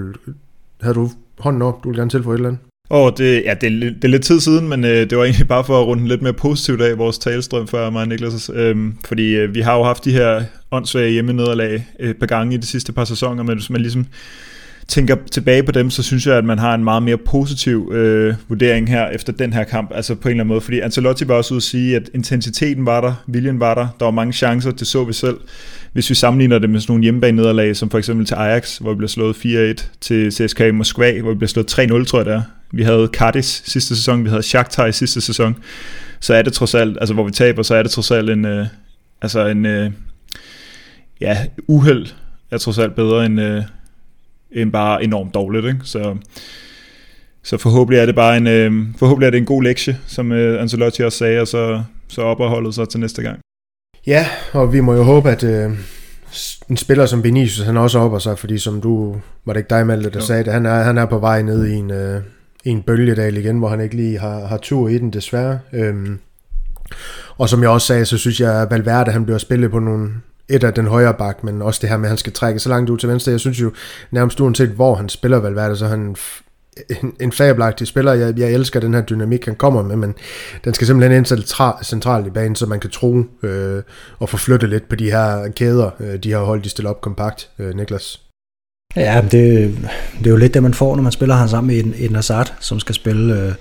havde du hånden op? Du ville gerne tilføje et eller andet? Åh, oh, det, ja, det, det er lidt tid siden, men øh, det var egentlig bare for at runde lidt mere positivt af vores talestrøm før mig, Niklas. Øh, fordi øh, vi har jo haft de her åndssvage hjemmenederlag øh, et par gange i de sidste par sæsoner, men hvis man ligesom tænker tilbage på dem, så synes jeg, at man har en meget mere positiv øh, vurdering her efter den her kamp, altså på en eller anden måde, fordi Ancelotti var også ude at sige, at intensiteten var der, viljen var der, der var mange chancer, det så vi selv. Hvis vi sammenligner det med sådan nogle hjemmebane nederlag, som for eksempel til Ajax, hvor vi blev slået 4-1, til CSKA i Moskva, hvor vi blev slået 3-0, tror jeg det er. Vi havde Cardis sidste sæson, vi havde Shakhtar i sidste sæson, så er det trods alt, altså hvor vi taber, så er det trods alt en, øh, altså en, øh, ja, uheld er trods alt bedre end, øh, end bare enormt dårligt. Ikke? Så, så forhåbentlig er det bare en, øh, forhåbentlig er det en god lektie, som øh, Ancelotti også sagde, og så, så opretholdet sig til næste gang. Ja, og vi må jo håbe, at øh, en spiller som Vinicius, han også opper sig, fordi som du, var det ikke dig, Malte, der jo. sagde det, han er, han er på vej ned i en, øh, i en bølgedal igen, hvor han ikke lige har, har tur i den, desværre. Øhm, og som jeg også sagde, så synes jeg, at Valverde han bliver spillet på nogle, et af den højre bak, men også det her med, at han skal trække så langt ud til venstre. Jeg synes jo nærmest uanset, hvor han spiller Valverde, så han en, en fabelagtig spiller. Jeg, jeg elsker den her dynamik, han kommer med, men den skal simpelthen ind centralt i banen, så man kan tro øh, og forflytte lidt på de her kæder, øh, de har holdt de stille op kompakt, øh, Niklas. Ja, det, det er jo lidt det, man får, når man spiller han sammen med en, en Hazard, som skal spille øh,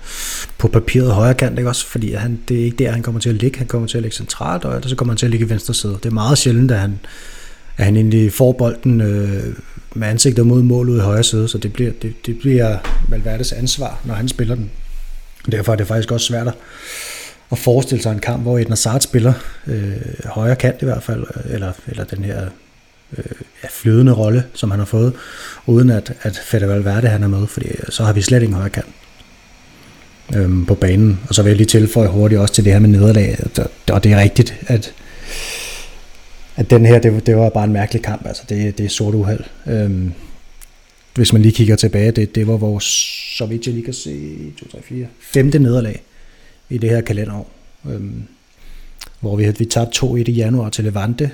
på papiret højre kant, ikke også? Fordi han, det er ikke der, han kommer til at ligge. Han kommer til at ligge centralt, og så kommer han til at ligge i venstre side. Det er meget sjældent, at han, at han egentlig får bolden øh, med ansigtet mod målet i højre side, så det bliver, det, det bliver Valverdes ansvar, når han spiller den. Derfor er det faktisk også svært at forestille sig en kamp, hvor Edna Sart spiller øh, højre kant i hvert fald, eller, eller den her øh, ja, flydende rolle, som han har fået, uden at, at Fede Valverde han er med, fordi øh, så har vi slet ingen højre kant øhm, på banen. Og så vil jeg lige tilføje hurtigt også til det her med nederlag, og det er rigtigt, at at den her, det, det var bare en mærkelig kamp. Altså, det, det er sort uheld. Øhm, hvis man lige kigger tilbage, det, det var vores, så vidt jeg lige kan se, 2, 3, 4, femte nederlag i det her kalenderår. Øhm, hvor vi, vi tabte 2-1 i januar til Levante,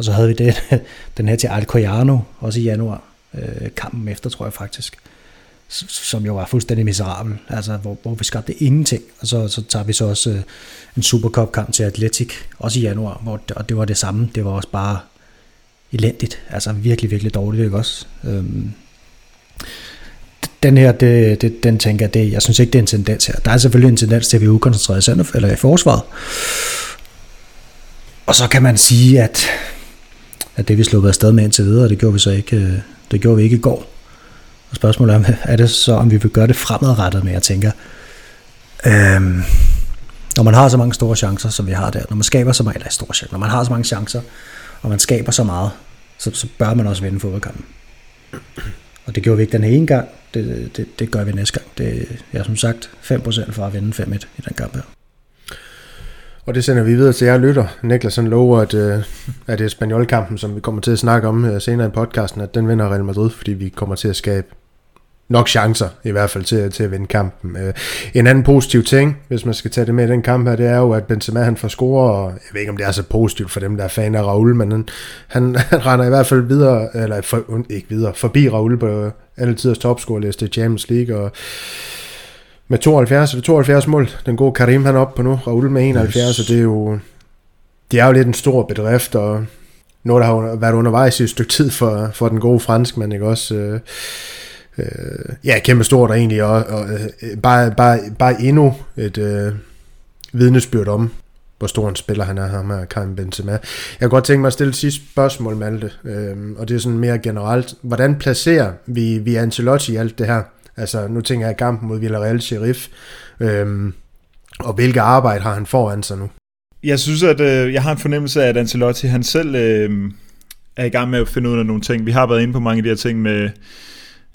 og så havde vi det, den her til Alcoyano, også i januar, øh, kampen efter, tror jeg faktisk som jo var fuldstændig miserabel, altså hvor, hvor vi skabte ingenting, og så, så tager vi så også øh, en Supercup-kamp til Atletic, også i januar, hvor, og det var det samme, det var også bare elendigt, altså virkelig, virkelig dårligt, ikke også? Øhm, den her, det, det, den tænker jeg, det, jeg synes ikke, det er en tendens her. Der er selvfølgelig en tendens til, at vi er ukoncentreret i, eller i forsvaret. Og så kan man sige, at, at det vi sluppet afsted med indtil videre, det gjorde vi så ikke, øh, det gjorde vi ikke i går. Og spørgsmålet er, er det så, om vi vil gøre det fremadrettet, men jeg tænker, øhm, når man har så mange store chancer, som vi har der, når man skaber så mange, eller store chancer, når man har så mange chancer, og man skaber så meget, så, så bør man også vinde fodboldkampen. Og det gjorde vi ikke den ene gang, det, det, det gør vi næste gang. Det er som sagt 5% for at vinde 5-1 i den kamp her. Og det sender vi videre til jer lytter. Niklas han lover, at, øh, at det er Spanjolkampen, som vi kommer til at snakke om øh, senere i podcasten, at den vinder Real Madrid, fordi vi kommer til at skabe nok chancer, i hvert fald til, til at vinde kampen. Øh, en anden positiv ting, hvis man skal tage det med i den kamp her, det er jo, at Benzema han får score, og jeg ved ikke, om det er så positivt for dem, der er fan af Raul, men han, han, han render i hvert fald videre, eller for, ikke videre, forbi Raul på alle tiders topscoreliste i Champions League, og med 72, det 72 mål. Den gode Karim han er oppe på nu, Raul med 71, yes. og det er jo, det er jo lidt en stor bedrift, og noget, der har været undervejs i et stykke tid for, for den gode franskmand, ikke også? Øh, øh, ja, kæmpe stort egentlig, og, og øh, bare, bare, bare endnu et øh, vidnesbyrd om, hvor stor en spiller han er, ham her, Karim Benzema. Jeg kan godt tænke mig at stille et sidste spørgsmål, Malte, øh, og det er sådan mere generelt. Hvordan placerer vi, vi Ancelotti i alt det her? Altså, nu tænker jeg kampen mod Villarreal Sheriff. Øhm, og hvilket arbejde har han foran sig nu? Jeg synes, at øh, jeg har en fornemmelse af, at Ancelotti han selv øh, er i gang med at finde ud af nogle ting. Vi har været inde på mange af de her ting med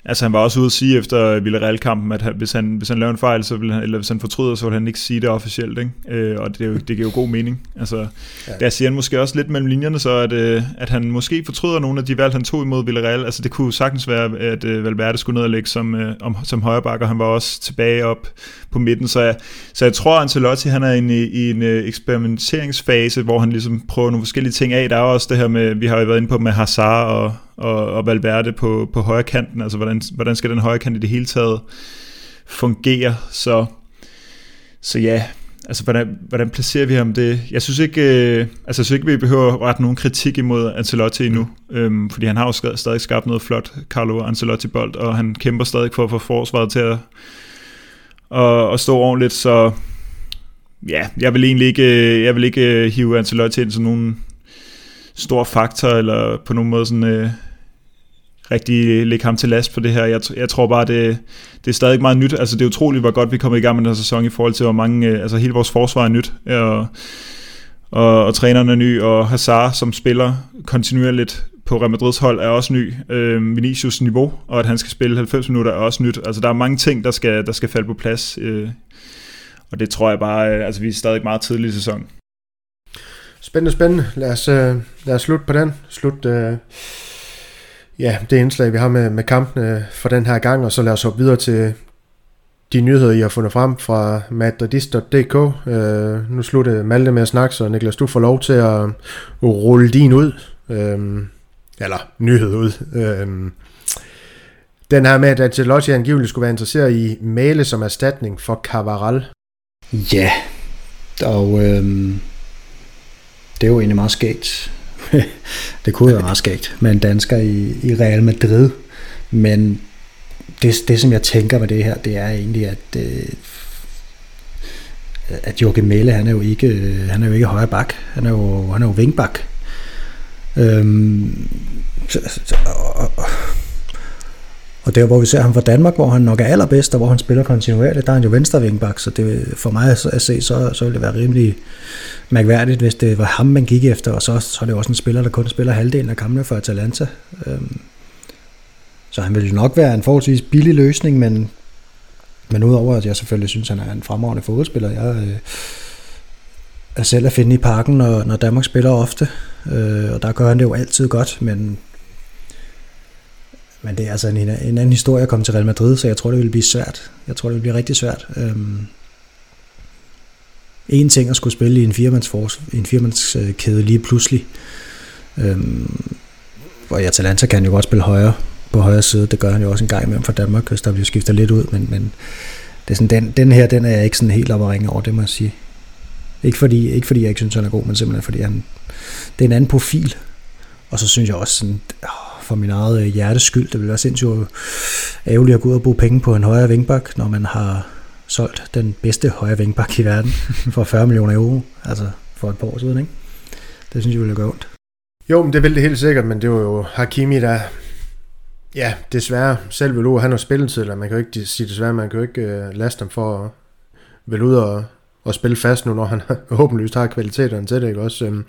Altså han var også ude at sige efter Villarreal-kampen, at hvis, han, hvis han laver en fejl, så vil han, eller hvis han fortryder, så vil han ikke sige det officielt. Ikke? Øh, og det, er jo, det giver jo god mening. Altså, ja. Der siger han måske også lidt mellem linjerne, så at, øh, at han måske fortryder nogle af de valg, han tog imod Villarreal. Altså det kunne sagtens være, at øh, Valverde skulle ned og lægge som, øh, om, som højreback, og han var også tilbage op på midten. Så jeg, så jeg tror, at Ancelotti han er i, i en øh, eksperimenteringsfase, hvor han ligesom prøver nogle forskellige ting af. Der er også det her med, vi har jo været inde på med Hazard og, og, og Valverde på, på højre kanten, altså hvordan, hvordan skal den højre kant i det hele taget fungere, så, så ja, altså hvordan, hvordan placerer vi ham det? Jeg synes ikke, øh, altså jeg synes ikke, vi behøver at rette nogen kritik imod Ancelotti endnu, mm. øhm, fordi han har jo stadig skabt noget flot Carlo Ancelotti bold, og han kæmper stadig for at få forsvaret til at, at, at stå ordentligt, så ja, jeg vil egentlig ikke, jeg vil ikke hive Ancelotti ind som nogen stor faktor, eller på nogen måde sådan, øh, rigtig lægge ham til last på det her. Jeg, jeg tror bare, det, det er stadig meget nyt. Altså, det er utroligt, hvor godt vi kommer i gang med den her sæson i forhold til, hvor mange, øh, altså hele vores forsvar er nyt, og, og, og træneren er ny, og Hazard, som spiller kontinuerligt på Real Madrids hold, er også ny. Øh, Vinicius niveau, og at han skal spille 90 minutter, er også nyt. Altså, der er mange ting, der skal, der skal falde på plads, øh, og det tror jeg bare, øh, altså vi er stadig meget tidlig i sæsonen. Spændende, spændende. Lad os, øh, lad os slutte på den. Slut øh, ja, det indslag, vi har med, med kampene for den her gang, og så lad os hoppe videre til de nyheder, I har fundet frem fra madridist.dk. Øh, nu slutter Malte med at snakke, så Niklas, du får lov til at rulle din ud. Øh, eller nyhed ud. Øh, Den her med, at Ancelotti angiveligt skulle være interesseret i Male som erstatning for Cavaral. Ja, og øh, det er jo egentlig meget skægt. det kunne være meget skægt med en dansker i, i Real Madrid. Men det, det, som jeg tænker med det her, det er egentlig, at, øh, at Jorge Melle, han er jo ikke, øh, han er jo ikke højre bak. Han er jo, han er jo vingbak. Øhm, så, så, og, og og der, hvor vi ser ham fra Danmark, hvor han nok er allerbedst, og hvor han spiller kontinuerligt, der er han jo venstre vingbak, så det, for mig at se, så, så ville det være rimelig mærkværdigt, hvis det var ham, man gik efter, og så, så er det også en spiller, der kun spiller halvdelen af kampene for Atalanta. Øhm, så han ville nok være en forholdsvis billig løsning, men, men udover at jeg selvfølgelig synes, han er en fremragende fodboldspiller, jeg øh, er selv at finde i parken, når, når Danmark spiller ofte, øh, og der gør han det jo altid godt, men men det er altså en, en anden historie at komme til Real Madrid, så jeg tror, det vil blive svært. Jeg tror, det vil blive rigtig svært. Øhm, en ting at skulle spille i en firmands, en firmandskæde lige pludselig. Øhm, og i Atalanta kan han jo godt spille højre på højre side. Det gør han jo også en gang imellem for Danmark, hvis der bliver skiftet lidt ud. Men, men det er sådan, den, den her, den er jeg ikke sådan helt op at ringe over, det må jeg sige. Ikke fordi, ikke fordi jeg ikke synes, han er god, men simpelthen fordi han, det er en anden profil. Og så synes jeg også sådan, for min eget øh, hjertes skyld, det ville være sindssygt ærgerligt at gå ud og bruge penge på en højere vingbak, når man har solgt den bedste højre vingbak i verden for 40 millioner euro, altså for et par år siden, ikke? Det synes jeg ville gøre ondt. Jo, men det ville det helt sikkert, men det var jo Hakimi, der Ja, desværre. Selv vil han har spilletid, eller man kan jo ikke sige desværre, man kan jo ikke uh, laste ham for at vel ud og, og spille fast nu, når han åbenlyst har kvaliteterne til det, ikke også? Um,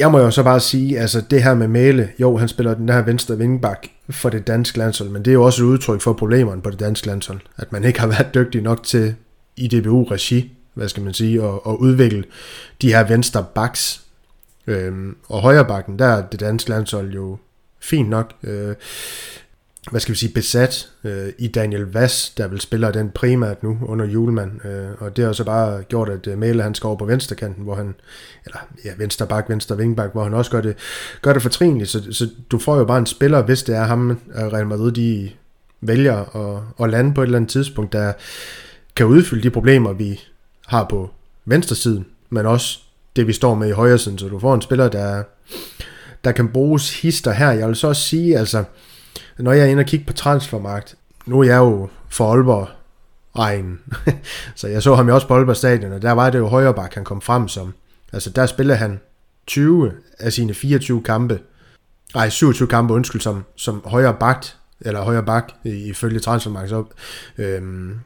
jeg må jo så bare sige, altså det her med Mæle, jo, han spiller den her venstre vingbak for det danske landshold, men det er jo også et udtryk for problemerne på det danske landshold, at man ikke har været dygtig nok til i DBU-regi, hvad skal man sige, at, at udvikle de her venstre backs. Øhm, og højre bakken, der er det danske landshold jo fint nok. Øh, hvad skal vi sige, besat øh, i Daniel Vass, der vil spille den primært nu under julemand. Øh, og det har så bare gjort, at øh, Mæle han skal over på venstrekanten, hvor han, eller ja, venstre bak, venstre vingbak, hvor han også gør det, gør det fortrinligt. Så, så du får jo bare en spiller, hvis det er ham, øh, Real Madrid, de vælger at, at lande på et eller andet tidspunkt, der kan udfylde de problemer, vi har på venstresiden, men også det, vi står med i højre siden. Så du får en spiller, der, der kan bruges hister her. Jeg vil så også sige, altså, når jeg er inde og kigge på transfermarkt, nu er jeg jo for Aalborg egen. så jeg så ham jo også på Aalborg Stadion, og der var det jo højre bak, han kom frem som. Altså der spillede han 20 af sine 24 kampe, nej 27 kampe, undskyld, som, som højreback eller højre bak, ifølge transfermarkeds op, øhm,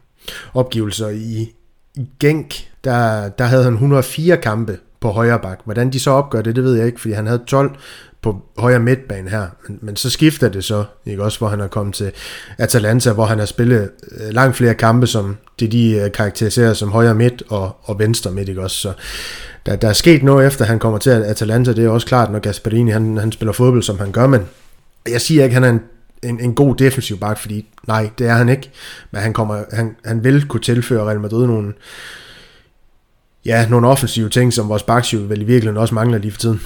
opgivelser i, i Genk, der, der havde han 104 kampe på højre bak. Hvordan de så opgør det, det ved jeg ikke, fordi han havde 12 på højre midtbane her. Men, men så skifter det så, ikke også, hvor han er kommet til Atalanta, hvor han har spillet øh, langt flere kampe, som det de øh, karakteriserer som højre midt og, og venstre midt, ikke også. Så der, der er sket noget efter han kommer til Atalanta, det er også klart, når Gasparini han, han spiller fodbold, som han gør, men jeg siger ikke, at han er en, en, en god defensiv bak, fordi nej, det er han ikke, men han, kommer, han, han vil kunne tilføre Real Madrid nogle, ja, nogle offensive ting, som vores bakshiv vel i virkeligheden også mangler lige for tiden.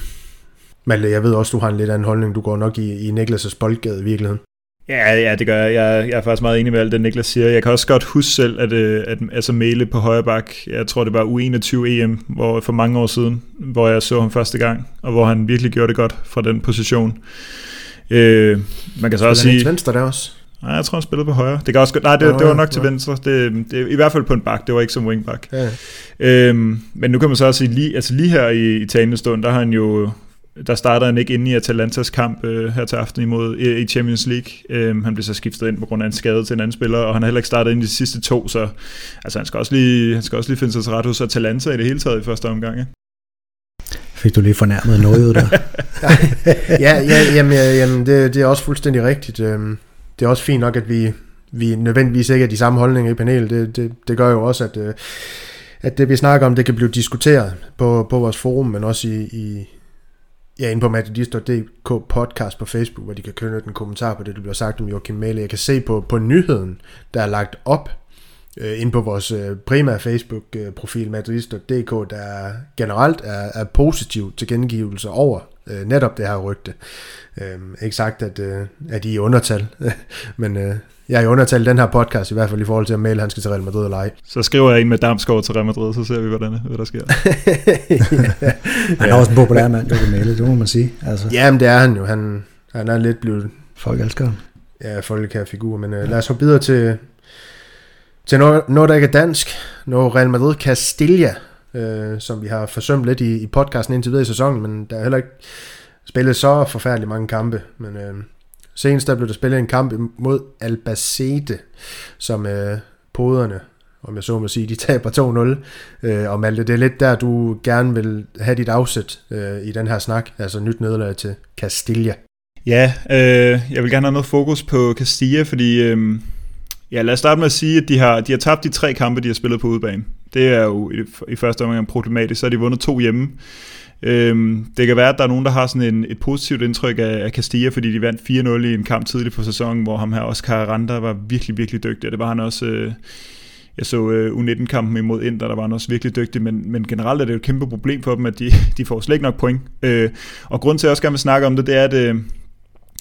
Malte, jeg ved også, du har en lidt anden holdning. Du går nok i, i Niklas' boldgade i virkeligheden. Ja, ja, det gør jeg. jeg. Jeg er faktisk meget enig med alt det, Niklas siger. Jeg kan også godt huske selv, at, øh, at altså Mele på højre bak, jeg tror det var U21 EM, hvor, for mange år siden, hvor jeg så ham første gang, og hvor han virkelig gjorde det godt fra den position. Øh, man kan så også sige... venstre der også? Nej, jeg tror, han spillede på højre. Det kan også, nej, det, det var nok til venstre. Det, det, I hvert fald på en bak. Det var ikke som wingback. Ja. Øhm, men nu kan man så også sige, lige, altså lige her i, i talende stund, der har han jo der starter han ikke inde i Atalantas kamp øh, her til aften imod i Champions League. Øh, han blev så skiftet ind på grund af en skade til en anden spiller, og han har heller ikke startet ind i de sidste to, så altså, han, skal også lige, han skal også lige finde sig til ret hos Atalanta i det hele taget i første omgang. Fik du lige fornærmet noget der? ja, ja, jamen, jamen det, det er også fuldstændig rigtigt. Øhm, det er også fint nok, at vi, vi nødvendigvis ikke er de samme holdninger i panelet. Det, det, det gør jo også, at, øh, at det vi snakker om, det kan blive diskuteret på, på vores forum, men også i, i, ja, inde på matadist.dk podcast på Facebook, hvor de kan køre en kommentar på det, der bliver sagt om Joachim Mæle. Jeg kan se på, på nyheden, der er lagt op øh, inde på vores øh, primære Facebook-profil øh, matadist.dk, der generelt er, er positiv til gengivelse over øh, netop det her rygte. Øh, ikke sagt, at, øh, at I er undertal, men øh, jeg er i undertal den her podcast, i hvert fald i forhold til, at Mæle han skal til Real Madrid eller ej. Så skriver jeg ind med Damsgaard til Real Madrid, så ser vi, hvordan, hvad der sker. ja. Han er også en populær mand, det Mæle, det må man sige. Altså. Jamen, det er han jo. Han, han er lidt blevet... Folk elsker ham. Ja, folkekære figur, men øh, lad os hoppe videre til, til noget, noget, der ikke er dansk. Noget Real Madrid Castilla, øh, som vi har forsømt lidt i, i podcasten indtil videre i sæsonen, men der er heller ikke spillet så forfærdeligt mange kampe. Men øh, senest der blev der spillet en kamp mod Albacete, som øh, poderne, om jeg så må sige, de taber 2-0. Øh, og Malte, det er lidt der, du gerne vil have dit afsæt øh, i den her snak, altså nyt nederlag til Castilla. Ja, øh, jeg vil gerne have noget fokus på Castilla, fordi øh, ja, lad os starte med at sige, at de har, de har tabt de tre kampe, de har spillet på udebane. Det er jo i, i første omgang problematisk, så har de vundet to hjemme. Øhm, det kan være, at der er nogen, der har sådan en, et positivt indtryk af, af Castilla, fordi de vandt 4-0 i en kamp tidligt på sæsonen, hvor ham her Oscar Aranda var virkelig, virkelig dygtig, og det var han også... Øh, jeg så øh, U19-kampen imod Inter, der var han også virkelig dygtig, men, men generelt er det jo et kæmpe problem for dem, at de, de får slet ikke nok point. Øh, og grund til, at jeg også gerne vil snakke om det, det er, at øh,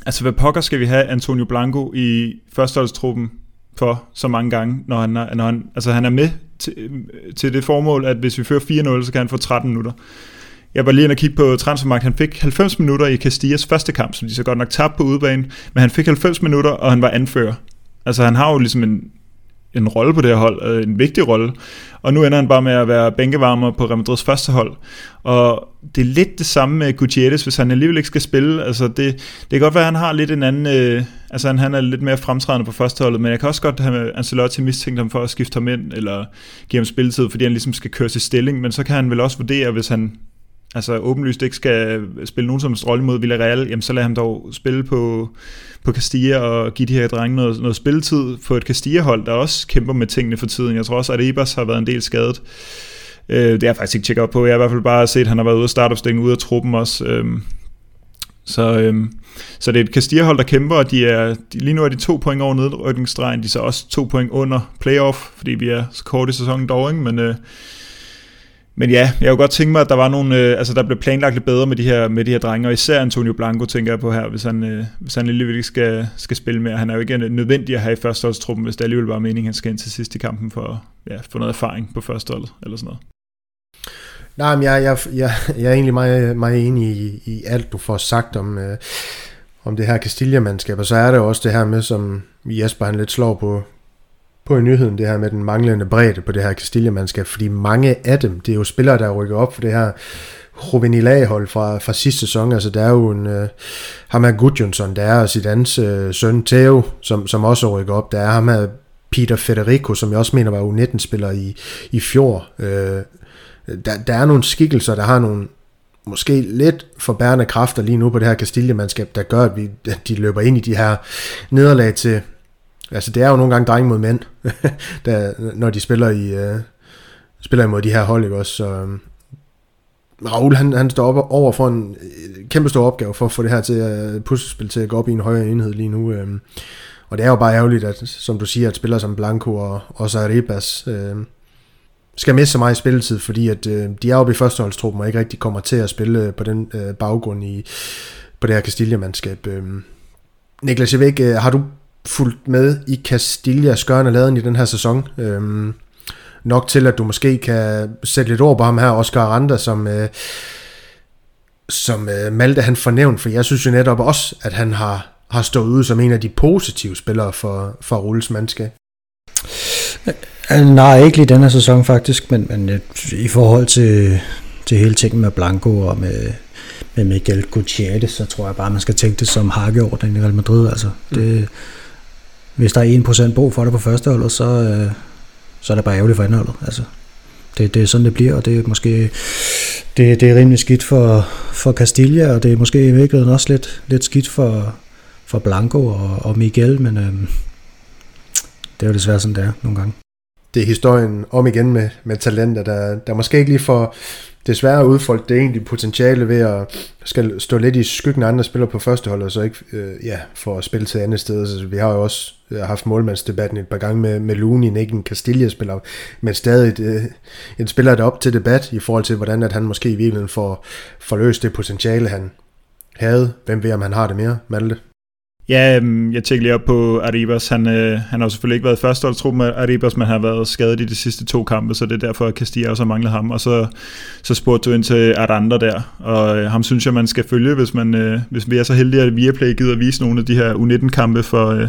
altså, hvad pokker skal vi have Antonio Blanco i førsteholdstruppen for så mange gange, når han, er, når han, altså han er med til, til det formål, at hvis vi fører 4-0, så kan han få 13 minutter. Jeg var lige inde og kigge på transfermarkt. Han fik 90 minutter i Castillas første kamp, som de så godt nok tabte på udebane, men han fik 90 minutter, og han var anfører. Altså han har jo ligesom en, en rolle på det her hold, øh, en vigtig rolle. Og nu ender han bare med at være bænkevarmer på Real Madrids første hold. Og det er lidt det samme med Gutierrez, hvis han alligevel ikke skal spille. Altså det, det kan godt være, at han har lidt en anden... Øh, altså han, han er lidt mere fremtrædende på førsteholdet, men jeg kan også godt have Ancelotti mistænkt ham for at skifte ham ind, eller give ham spilletid, fordi han ligesom skal køre til stilling. Men så kan han vel også vurdere, hvis han altså åbenlyst ikke skal spille nogen som rolle mod Villarreal, jamen så lad ham dog spille på, på Castilla og give de her drenge noget, noget spilletid på et Castilla-hold, der også kæmper med tingene for tiden. Jeg tror også, at Ebers har været en del skadet. Øh, det er jeg faktisk ikke tjekket op på. Jeg har i hvert fald bare set, at han har været ude af startopstillingen, ude af truppen også. Øh, så, øh, så det er et Castilla-hold, der kæmper, og de er, de, lige nu er de to point over nedrykningsstregen. De er så også to point under playoff, fordi vi er så kort i sæsonen dog, ikke? men... Øh, men ja, jeg kunne godt tænke mig, at der var nogle, øh, altså der blev planlagt lidt bedre med de her, med de her drenge, og især Antonio Blanco tænker jeg på her, hvis han, øh, hvis han alligevel ikke skal, skal spille med. Han er jo ikke øh, nødvendig at have i førsteholdstruppen, hvis det alligevel var meningen, han skal ind til sidst i kampen for ja, få noget erfaring på førsteholdet, eller sådan noget. Nej, men jeg, jeg, jeg, jeg er egentlig meget, meget enig i, i alt, du får sagt om, øh, om det her Castilla-mandskab, og så er det også det her med, som Jesper han lidt slår på, på i nyheden, det her med den manglende bredde på det her Castilla-mandskab, fordi mange af dem, det er jo spillere, der rykker op for det her Juvenil-hold fra, fra sidste sæson, altså der er jo en, uh, ham her Gudjonsson, der er Zidans uh, øh, søn Theo, som, som også rykker op, der er ham her Peter Federico, som jeg også mener var U19-spiller i, i fjor. Uh, der, der er nogle skikkelser, der har nogle måske lidt forbærende kræfter lige nu på det her Castilla-mandskab, der gør, at, vi, at de løber ind i de her nederlag til, Altså det er jo nogle gange dreng mod mænd, der, når de spiller i uh, spiller imod de her hold, ikke også? Så, øhm, Raul, han, han står op over for en øh, kæmpe stor opgave for at få det her til at øh, puslespil til at gå op i en højere enhed lige nu. Um, og det er jo bare ærgerligt, at, som du siger, at spillere som Blanco og og Saribas uh, øhm, skal miste så meget spilletid, fordi at uh, de er oppe i førsteholdstruppen og ikke rigtig kommer til at spille på den uh, baggrund i, på det her Castilla-mandskab. Uh, Niklas, jeg har du fulgt med i Castillas gørne laden i den her sæson. Øhm, nok til, at du måske kan sætte lidt ord på ham her, Oscar Aranda, som, øh, som øh, Malte han fornævnt, for jeg synes jo netop også, at han har, har stået ud som en af de positive spillere for, for Rulles mandskab. Nej, ikke lige den her sæson faktisk, men, men øh, i forhold til, til hele tingen med Blanco og med, med Miguel Gutierrez, så tror jeg bare, man skal tænke det som hakkeorden i Real Madrid. Altså, det, mm hvis der er 1% brug for det på første hold, så, øh, så er det bare ærgerligt for andenholdet. Altså, det, det er sådan, det bliver, og det er måske det, det er rimelig skidt for, for Castilla, og det er måske i virkeligheden også lidt, lidt skidt for, for Blanco og, og Miguel, men øh, det er jo desværre sådan, det er nogle gange. Det er historien om igen med, med talenter, der, der måske ikke lige får desværre udfolde det egentlig potentiale ved at skal stå lidt i skyggen af andre spillere på første hold, og så ikke øh, ja, for at spille til andet sted. Så vi har jo også øh, haft målmandsdebatten et par gange med, med Lunin, ikke en Castilla-spiller, men stadig øh, en spiller, der er op til debat i forhold til, hvordan at han måske i virkeligheden får, får løst det potentiale, han, havde. Hvem ved, om han har det mere, Malte? Ja, øhm, jeg tjekker lige op på Arribas. Han, øh, han har selvfølgelig ikke været førsteholdstrup med Arribas, men han har været skadet i de sidste to kampe, så det er derfor, at Castilla også har manglet ham. Og så, så spurgte du ind til Aranda der, og øh, ham synes jeg, man skal følge, hvis, man, øh, hvis vi er så heldige, at Viaplay gider at vise nogle af de her U19-kampe for, øh,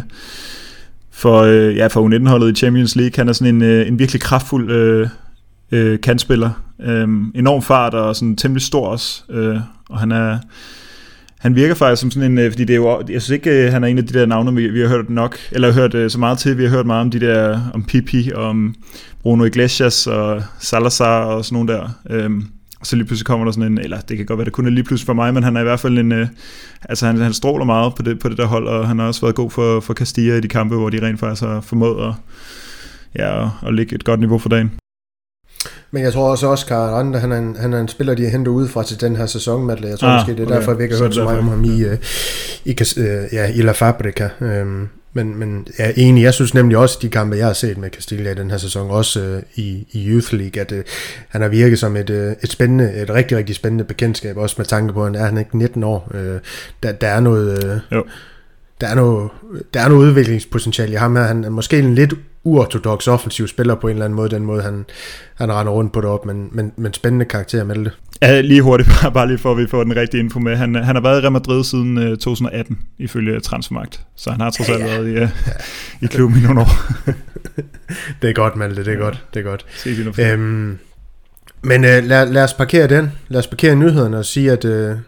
for, øh, ja, for U19-holdet i Champions League. Han er sådan en, øh, en virkelig kraftfuld øh, øh, kantspiller. Øh, enorm fart og sådan temmelig stor også, øh, og han er han virker faktisk som sådan en, øh, fordi det er jo, jeg synes ikke, øh, han er en af de der navne, vi, vi har hørt nok, eller hørt øh, så meget til, vi har hørt meget om de der, om Pipi, om Bruno Iglesias og Salazar og sådan nogle der. Øhm, så lige pludselig kommer der sådan en, eller det kan godt være, det kun er lige pludselig for mig, men han er i hvert fald en, altså han, han stråler meget på det, på det der hold, og han har også været god for, for Castilla i de kampe, hvor de rent faktisk har formået at, ja, at, at lægge et godt niveau for dagen. Men jeg tror også, at Oscar Aranda, han er en, han er en spiller, de har hentet ud fra til den her sæson, Matle. Jeg tror ah, måske, det er okay. derfor, vi ikke har hørt så meget om ham i, uh, i, uh, ja, i La Fabrica. Um, men, men jeg er enig, jeg synes nemlig også, de kampe, jeg har set med Castilla i den her sæson, også uh, i, i Youth League, at uh, han har virket som et, uh, et spændende, et rigtig, rigtig spændende bekendtskab, også med tanke på, at han er han ikke 19 år. Uh, der, der er noget... Uh, jo der er noget, der er noget udviklingspotentiale i ham her. Han er måske en lidt uortodox offensiv spiller på en eller anden måde, den måde han, han render rundt på det op, men, men, men spændende karakter med det. Ja, lige hurtigt, bare, bare lige for at vi får den rigtige info med. Han, han har været i Real Madrid siden uh, 2018, ifølge Transfermarkt, så han har trods alt ja, ja. været i, uh, i klubben i nogle år. det er godt, Malte, det er ja. godt, det er godt. Øhm, men uh, lad, lad os parkere den, lad os parkere nyhederne og sige, at, uh,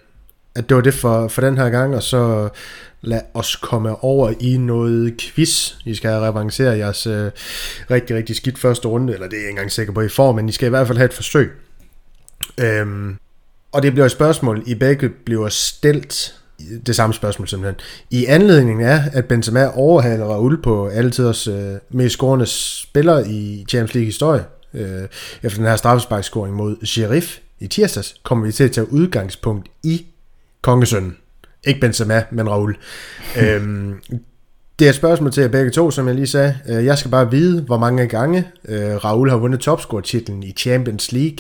at det var det for, for den her gang, og så lad os komme over i noget quiz. I skal revancere jeres øh, rigtig, rigtig skidt første runde, eller det er jeg ikke engang sikker på, I får, men I skal i hvert fald have et forsøg. Øhm, og det bliver et spørgsmål, I begge bliver stillet det samme spørgsmål simpelthen. I anledningen er, at Benzema overhaler Raul på altid os øh, mest scorende spiller i Champions League historie. Øh, efter den her straffesparkscoring mod Sheriff i tirsdags, kommer vi til at tage udgangspunkt i kongesønnen. Ikke Benzema, men Raul. øhm, det er et spørgsmål til jer begge to, som jeg lige sagde. Øh, jeg skal bare vide, hvor mange gange øh, Raul har vundet topscore-titlen i Champions League.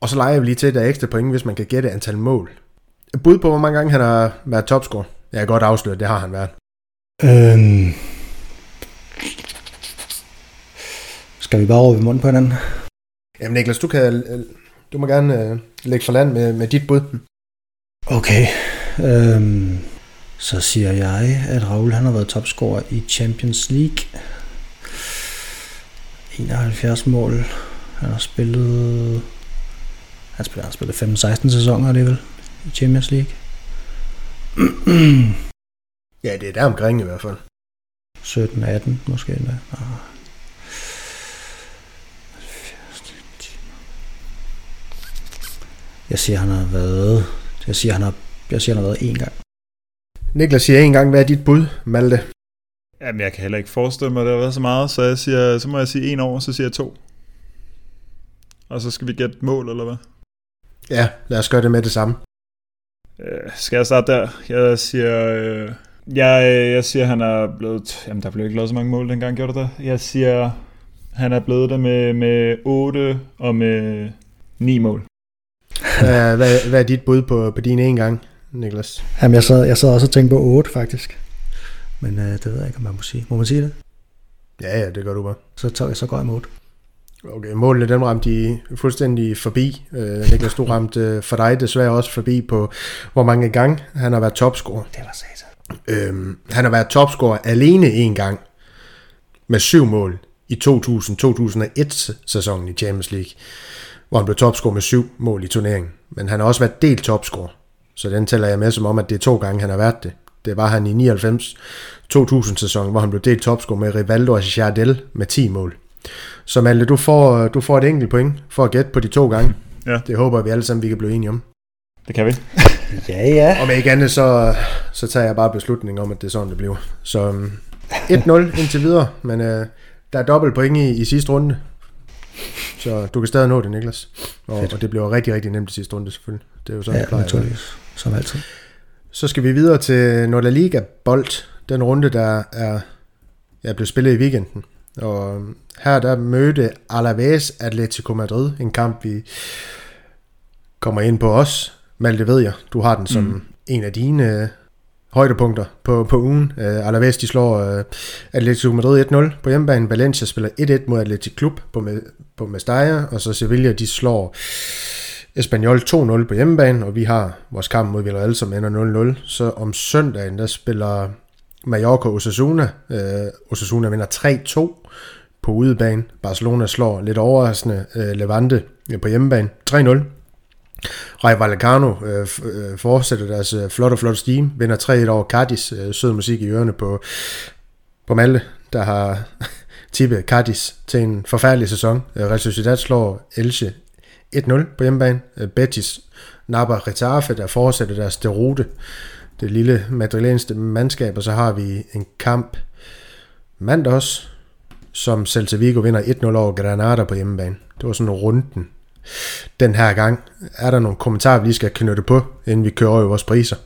Og så leger vi lige til, der er ekstra point, hvis man kan gætte antal mål. Bud på, hvor mange gange han har været topscorer. Jeg kan godt afsløre, det har han været. Øhm. Skal vi bare over ved munden på hinanden? Jamen Niklas, du, kan, du må gerne øh, lægge for land med, med dit bud. Okay. Øhm, så siger jeg, at Raul han har været topscorer i Champions League. 71 mål. Han har spillet... Han spiller, han spillet 15-16 sæsoner alligevel i Champions League. ja, det er der omkring i hvert fald. 17-18 måske endda. Jeg siger, han har været... Jeg siger, han har jeg siger, været én gang. Niklas siger en gang, hvad er dit bud, Malte? Jamen, jeg kan heller ikke forestille mig, at det har været så meget, så, jeg siger, så må jeg sige en år, så siger jeg to. Og så skal vi gætte mål, eller hvad? Ja, lad os gøre det med det samme. Øh, skal jeg starte der? Jeg siger... Øh, jeg, jeg siger, han er blevet... Jamen, der blev ikke lavet så mange mål dengang, gjorde der Jeg siger, han er blevet der med, med 8 og med 9 mål. hvad, hvad, hvad er dit bud på, på din en gang? Niklas? Jamen, jeg sad, jeg sad også og tænkte på 8, faktisk. Men øh, det ved jeg ikke, om man må sige. Må man sige det? Ja, ja, det gør du bare. Så, tager jeg, så går jeg med 8. Okay, målene dem ramte de fuldstændig forbi. Øh, Niklas, du ramte øh, for dig desværre også forbi på, hvor mange gange han har været topscorer. Det var satan. Øhm, han har været topscorer alene en gang med syv mål i 2000-2001 sæsonen i Champions League, hvor han blev topscorer med syv mål i turneringen. Men han har også været delt topscorer så den tæller jeg med som om, at det er to gange, han har været det. Det var han i 99-2000 sæson, hvor han blev delt topscore med Rivaldo og Jardel med 10 mål. Så Malte, du får, du får et enkelt point for at gætte på de to gange. Ja. Det håber vi alle sammen, vi kan blive enige om. Det kan vi. ja, ja. Og med ikke andet, så, så tager jeg bare beslutningen om, at det er sådan, det bliver. Så 1-0 um, indtil videre, men uh, der er dobbelt point i, i sidste runde. Så du kan stadig nå det, Niklas. Og, og det bliver rigtig, rigtig nemt i sidste runde, selvfølgelig. Det er jo sådan, ja, det plejer som altid. Så skal vi videre til Nordla Liga Bold, den runde, der er, er blevet spillet i weekenden. Og her der mødte Alaves Atletico Madrid, en kamp vi kommer ind på os. Malte, ved jeg, du har den som, mm. en af dine øh, højdepunkter på, på ugen. Uh, Alaves de slår uh, Atletico Madrid 1-0 på hjemmebane. Valencia spiller 1-1 mod Atletico Klub på, på Mestalla, og så Sevilla de slår Espanyol 2-0 på hjemmebane, og vi har vores kamp mod Villarreal, som ender 0-0. Så om søndagen, der spiller Mallorca Osasuna. Øh, Osasuna vinder 3-2 på udebane. Barcelona slår lidt overraskende øh, Levante øh, på hjemmebane 3-0. Ray Vallecano øh, øh, fortsætter deres øh, flotte, flotte steam, vinder 3-1 over Cardis, øh, sød musik i ørerne på, på Malte, der har tippet Cardis til en forfærdelig sæson. Øh, Real Sociedad slår Elche 1-0 på hjemmebane. Øh, Betis napper Retafe, der fortsætter deres derute, det lille madrilenske mandskab, og så har vi en kamp mandag også, som Celta Vigo vinder 1-0 over Granada på hjemmebane. Det var sådan runden den her gang. Er der nogle kommentarer, vi lige skal knytte på, inden vi kører over vores priser?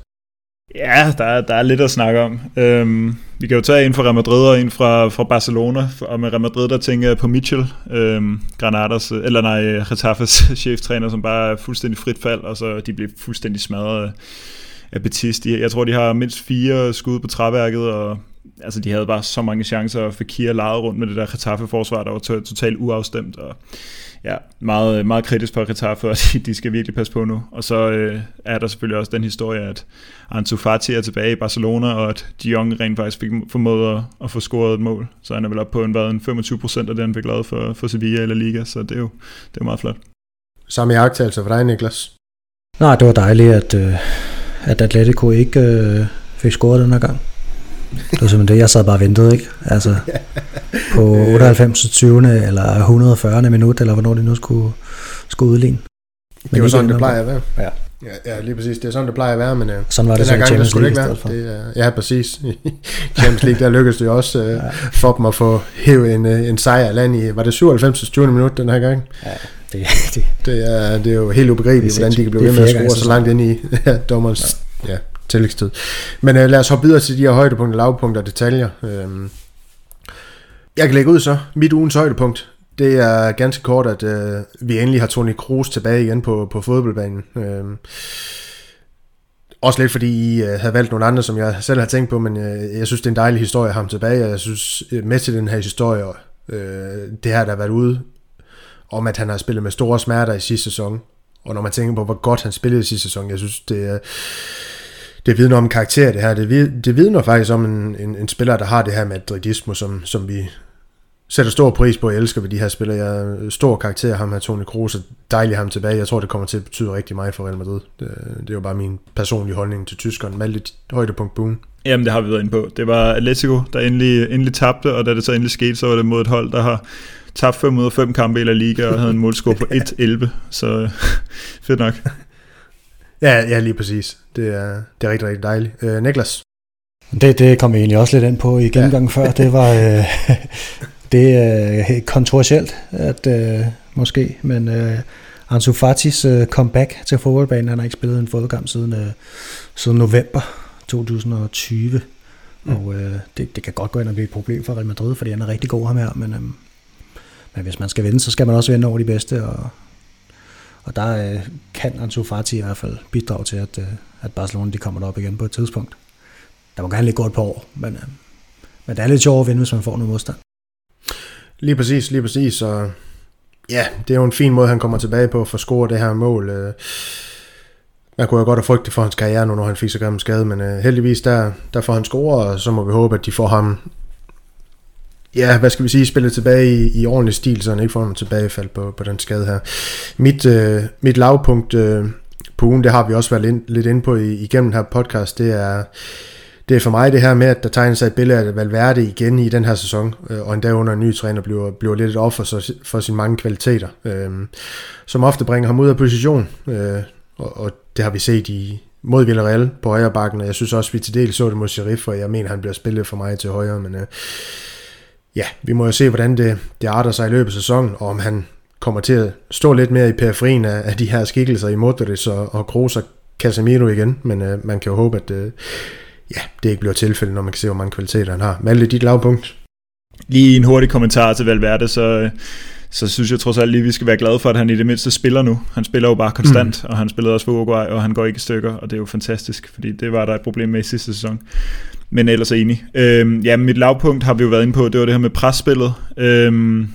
Ja, der er, der er lidt at snakke om. Øhm, vi kan jo tage en fra Real Madrid og en fra, fra Barcelona, og med Real Madrid, der tænker jeg på Mitchell, øhm, Granadas, eller nej, Retafes cheftræner, som bare er fuldstændig frit fald, og så de bliver fuldstændig smadret af Betis. Jeg tror, de har mindst fire skud på træværket, og altså, de havde bare så mange chancer, og Fekir lejede rundt med det der Getafe-forsvar, der var totalt uafstemt, og ja, meget, meget kritisk for Getafe, og de, de skal virkelig passe på nu. Og så øh, er der selvfølgelig også den historie, at Ansu Fati er tilbage i Barcelona, og at De Jong rent faktisk fik formået at, at få scoret et mål. Så han er vel op på en, hvad, en 25 procent af det, han fik lavet for, for Sevilla eller Liga, så det er jo, det er meget flot. Samme jagttagelse for dig, Niklas? Nej, det var dejligt, at, øh, at Atletico ikke øh, fik scoret den her gang. Det var simpelthen det, jeg sad bare og ventede, ikke? Altså, på 98. 20. eller 140. minut, eller hvornår de nu skulle, skulle udligne. Men det var sådan, det plejer at være. Ja. Ja, ja, lige præcis. Det er sådan, det plejer at være, men øh, sådan var det den her gang, gang, det skulle ikke være. Det, ja, præcis. I Champions League, der lykkedes det jo også uh, ja. for dem at få hævet en, en sejr land i, var det 97. 20. minut den her gang? Ja, det, det, det, er, det er jo helt ubegribeligt, hvordan de kan blive ved med at score så langt ind i ja, dommerens ja. Ja, tillægstid. Men øh, lad os hoppe videre til de her højdepunkter, lavpunkter og detaljer. Øh, jeg kan lægge ud så. Mit ugens højdepunkt, det er ganske kort, at øh, vi endelig har Toni Kroos tilbage igen på, på fodboldbanen. Øh, også lidt fordi I øh, havde valgt nogle andre, som jeg selv har tænkt på, men øh, jeg synes, det er en dejlig historie at have ham tilbage, og jeg synes, øh, med til den her historie, øh, det her, der har været ude, om at han har spillet med store smerter i sidste sæson, og når man tænker på, hvor godt han spillede i sidste sæson, jeg synes, det er det vidner om en karakter, det her. Det, det vidner faktisk om en, en, en spiller, der har det her madridismo, som, som vi sætter stor pris på og elsker ved de her spillere. Jeg er stor karakter ham her, Toni Kroos, og dejligt ham tilbage. Jeg tror, det kommer til at betyde rigtig meget for Real Madrid. Det, det er jo bare min personlige holdning til tyskeren. Malte, højdepunkt boom. Jamen, det har vi været inde på. Det var Atletico, der endelig, endelig tabte, og da det så endelig skete, så var det mod et hold, der har tabt 5 ud af 5 kampe i La Liga og havde en målscore på 1-11. Så fedt nok. Ja, ja, lige præcis. Det er, det er rigtig, rigtig dejligt. Øh, Niklas? Det, det kom vi egentlig også lidt ind på i gennemgangen ja. før. Det var øh, det er kontroversielt, at øh, måske, men øh, Ansu Fatis øh, comeback til fodboldbanen, han har ikke spillet en fodboldkamp siden, øh, siden november 2020. Mm. Og øh, det, det kan godt gå ind og blive et problem for Real Madrid, fordi han er rigtig god ham her, men, øh, men hvis man skal vinde, så skal man også vinde over de bedste, og og der øh, kan Ansu Fati i hvert fald bidrage til, at, øh, at Barcelona de kommer derop igen på et tidspunkt. Der må gerne lige gå et par år, men, øh, men det er lidt sjovt at vinde, hvis man får noget modstand. Lige præcis, lige præcis. Og ja, det er jo en fin måde, han kommer tilbage på for at score det her mål. Øh, man kunne jo godt have frygtet for hans karriere nu, når han fik så gammel skade, men øh, heldigvis der, der får han score, og så må vi håbe, at de får ham ja, hvad skal vi sige, spillet tilbage i, i ordentlig stil, så han ikke får nogen tilbagefald på, på den skade her. Mit, øh, mit lavpunkt øh, på ugen, det har vi også været lidt, lidt inde på i, igennem den her podcast, det er, det er for mig det her med, at der tegner sig et billede af Valverde igen i den her sæson, øh, og endda under en ny træner bliver, bliver lidt et offer for, for sine mange kvaliteter, øh, som ofte bringer ham ud af position, øh, og, og det har vi set i, mod Villarreal på højre bakken, og jeg synes også, at vi til del så det mod Sheriff, og jeg mener, han bliver spillet for mig til højre, men øh, ja, vi må jo se, hvordan det, det arter sig i løbet af sæsonen, og om han kommer til at stå lidt mere i periferien af, af de her skikkelser i Modric og, og Kroos og Casemiro igen, men øh, man kan jo håbe, at øh, ja, det ikke bliver tilfældet, når man kan se, hvor mange kvaliteter han har. Malte, dit lavpunkt? Lige en hurtig kommentar til Valverde, så så synes jeg trods alt lige, vi skal være glade for, at han i det mindste spiller nu. Han spiller jo bare konstant, mm. og han spillede også for Uruguay, og han går ikke i stykker, og det er jo fantastisk, fordi det var der et problem med i sidste sæson. Men ellers er enig. Øhm, ja, mit lavpunkt har vi jo været inde på, det var det her med presspillet. Øhm,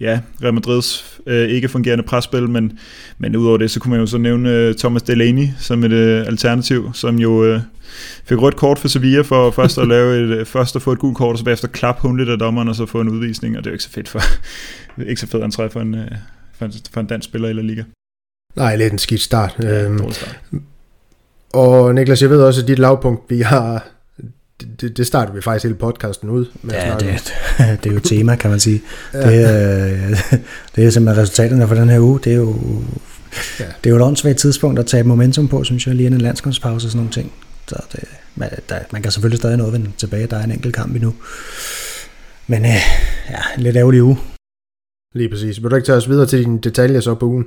ja, Real Madrids øh, ikke fungerende presspil, men, men udover det, så kunne man jo så nævne øh, Thomas Delaney som et øh, alternativ, som jo øh, fik rødt kort for Sevilla for først at lave et, øh, først at få et gult kort, og så bagefter klap hun lidt af dommeren, og så få en udvisning, og det er jo ikke så fedt for, ikke så fedt entré for en, øh, for en, for en dansk spiller La Liga. Nej, lidt en skidt start. Ja, øhm, start. og Niklas, jeg ved også, at dit lavpunkt, vi har det, det starter vi faktisk hele podcasten ud med Ja, det, det er jo tema, kan man sige. ja. det, er, det er simpelthen resultaterne for den her uge. Det er jo, ja. det er jo et åndssvagt tidspunkt at tage momentum på, synes jeg, lige en landskampspause og sådan nogle ting. Så det, man, der, man kan selvfølgelig stadig noget vende tilbage. Der er en enkelt kamp endnu. Men øh, ja, en lidt ærgerlig uge. Lige præcis. Vil du ikke tage os videre til dine detaljer så på ugen?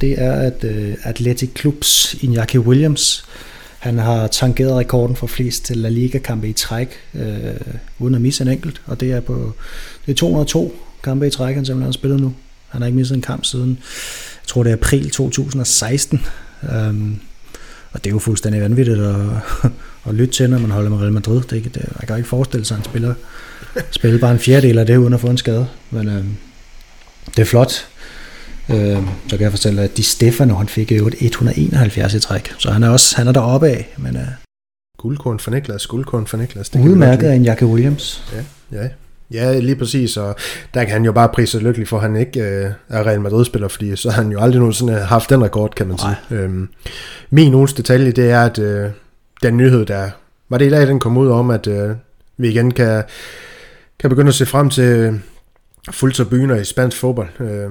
Det er, at uh, Athletic Clubs Iñaki Williams han har tangeret rekorden for flest La Liga-kampe i træk, øh, uden at misse en enkelt, og det er på det er 202 kampe i træk, han simpelthen har spillet nu. Han har ikke misset en kamp siden, jeg tror det er april 2016. Um, øhm, og det er jo fuldstændig vanvittigt at, at lytte til, når man holder med Real Madrid. Det, er, det, man kan ikke forestille sig, at han spiller, spiller bare en fjerdedel af det, uden at få en skade. Men øh, det er flot. Øh, så kan jeg fortælle, at Di Stefano, han fik jo et 171 i træk, så han er også han er deroppe af. Men, øh, guldkorn for Niklas, guldkorn for Niklas. Det udmærket af en Jacke Williams. Ja, ja. Ja, lige præcis, og der kan han jo bare prise lykkelig for, at han ikke øh, er Real Madrid-spiller, fordi så har han jo aldrig nogensinde haft den rekord, kan man Nej. sige. Øhm, min ugens detalje, det er, at øh, den nyhed, der var det i dag, den kom ud om, at øh, vi igen kan, kan begynde at se frem til fuldtribuner i spansk fodbold. Øh,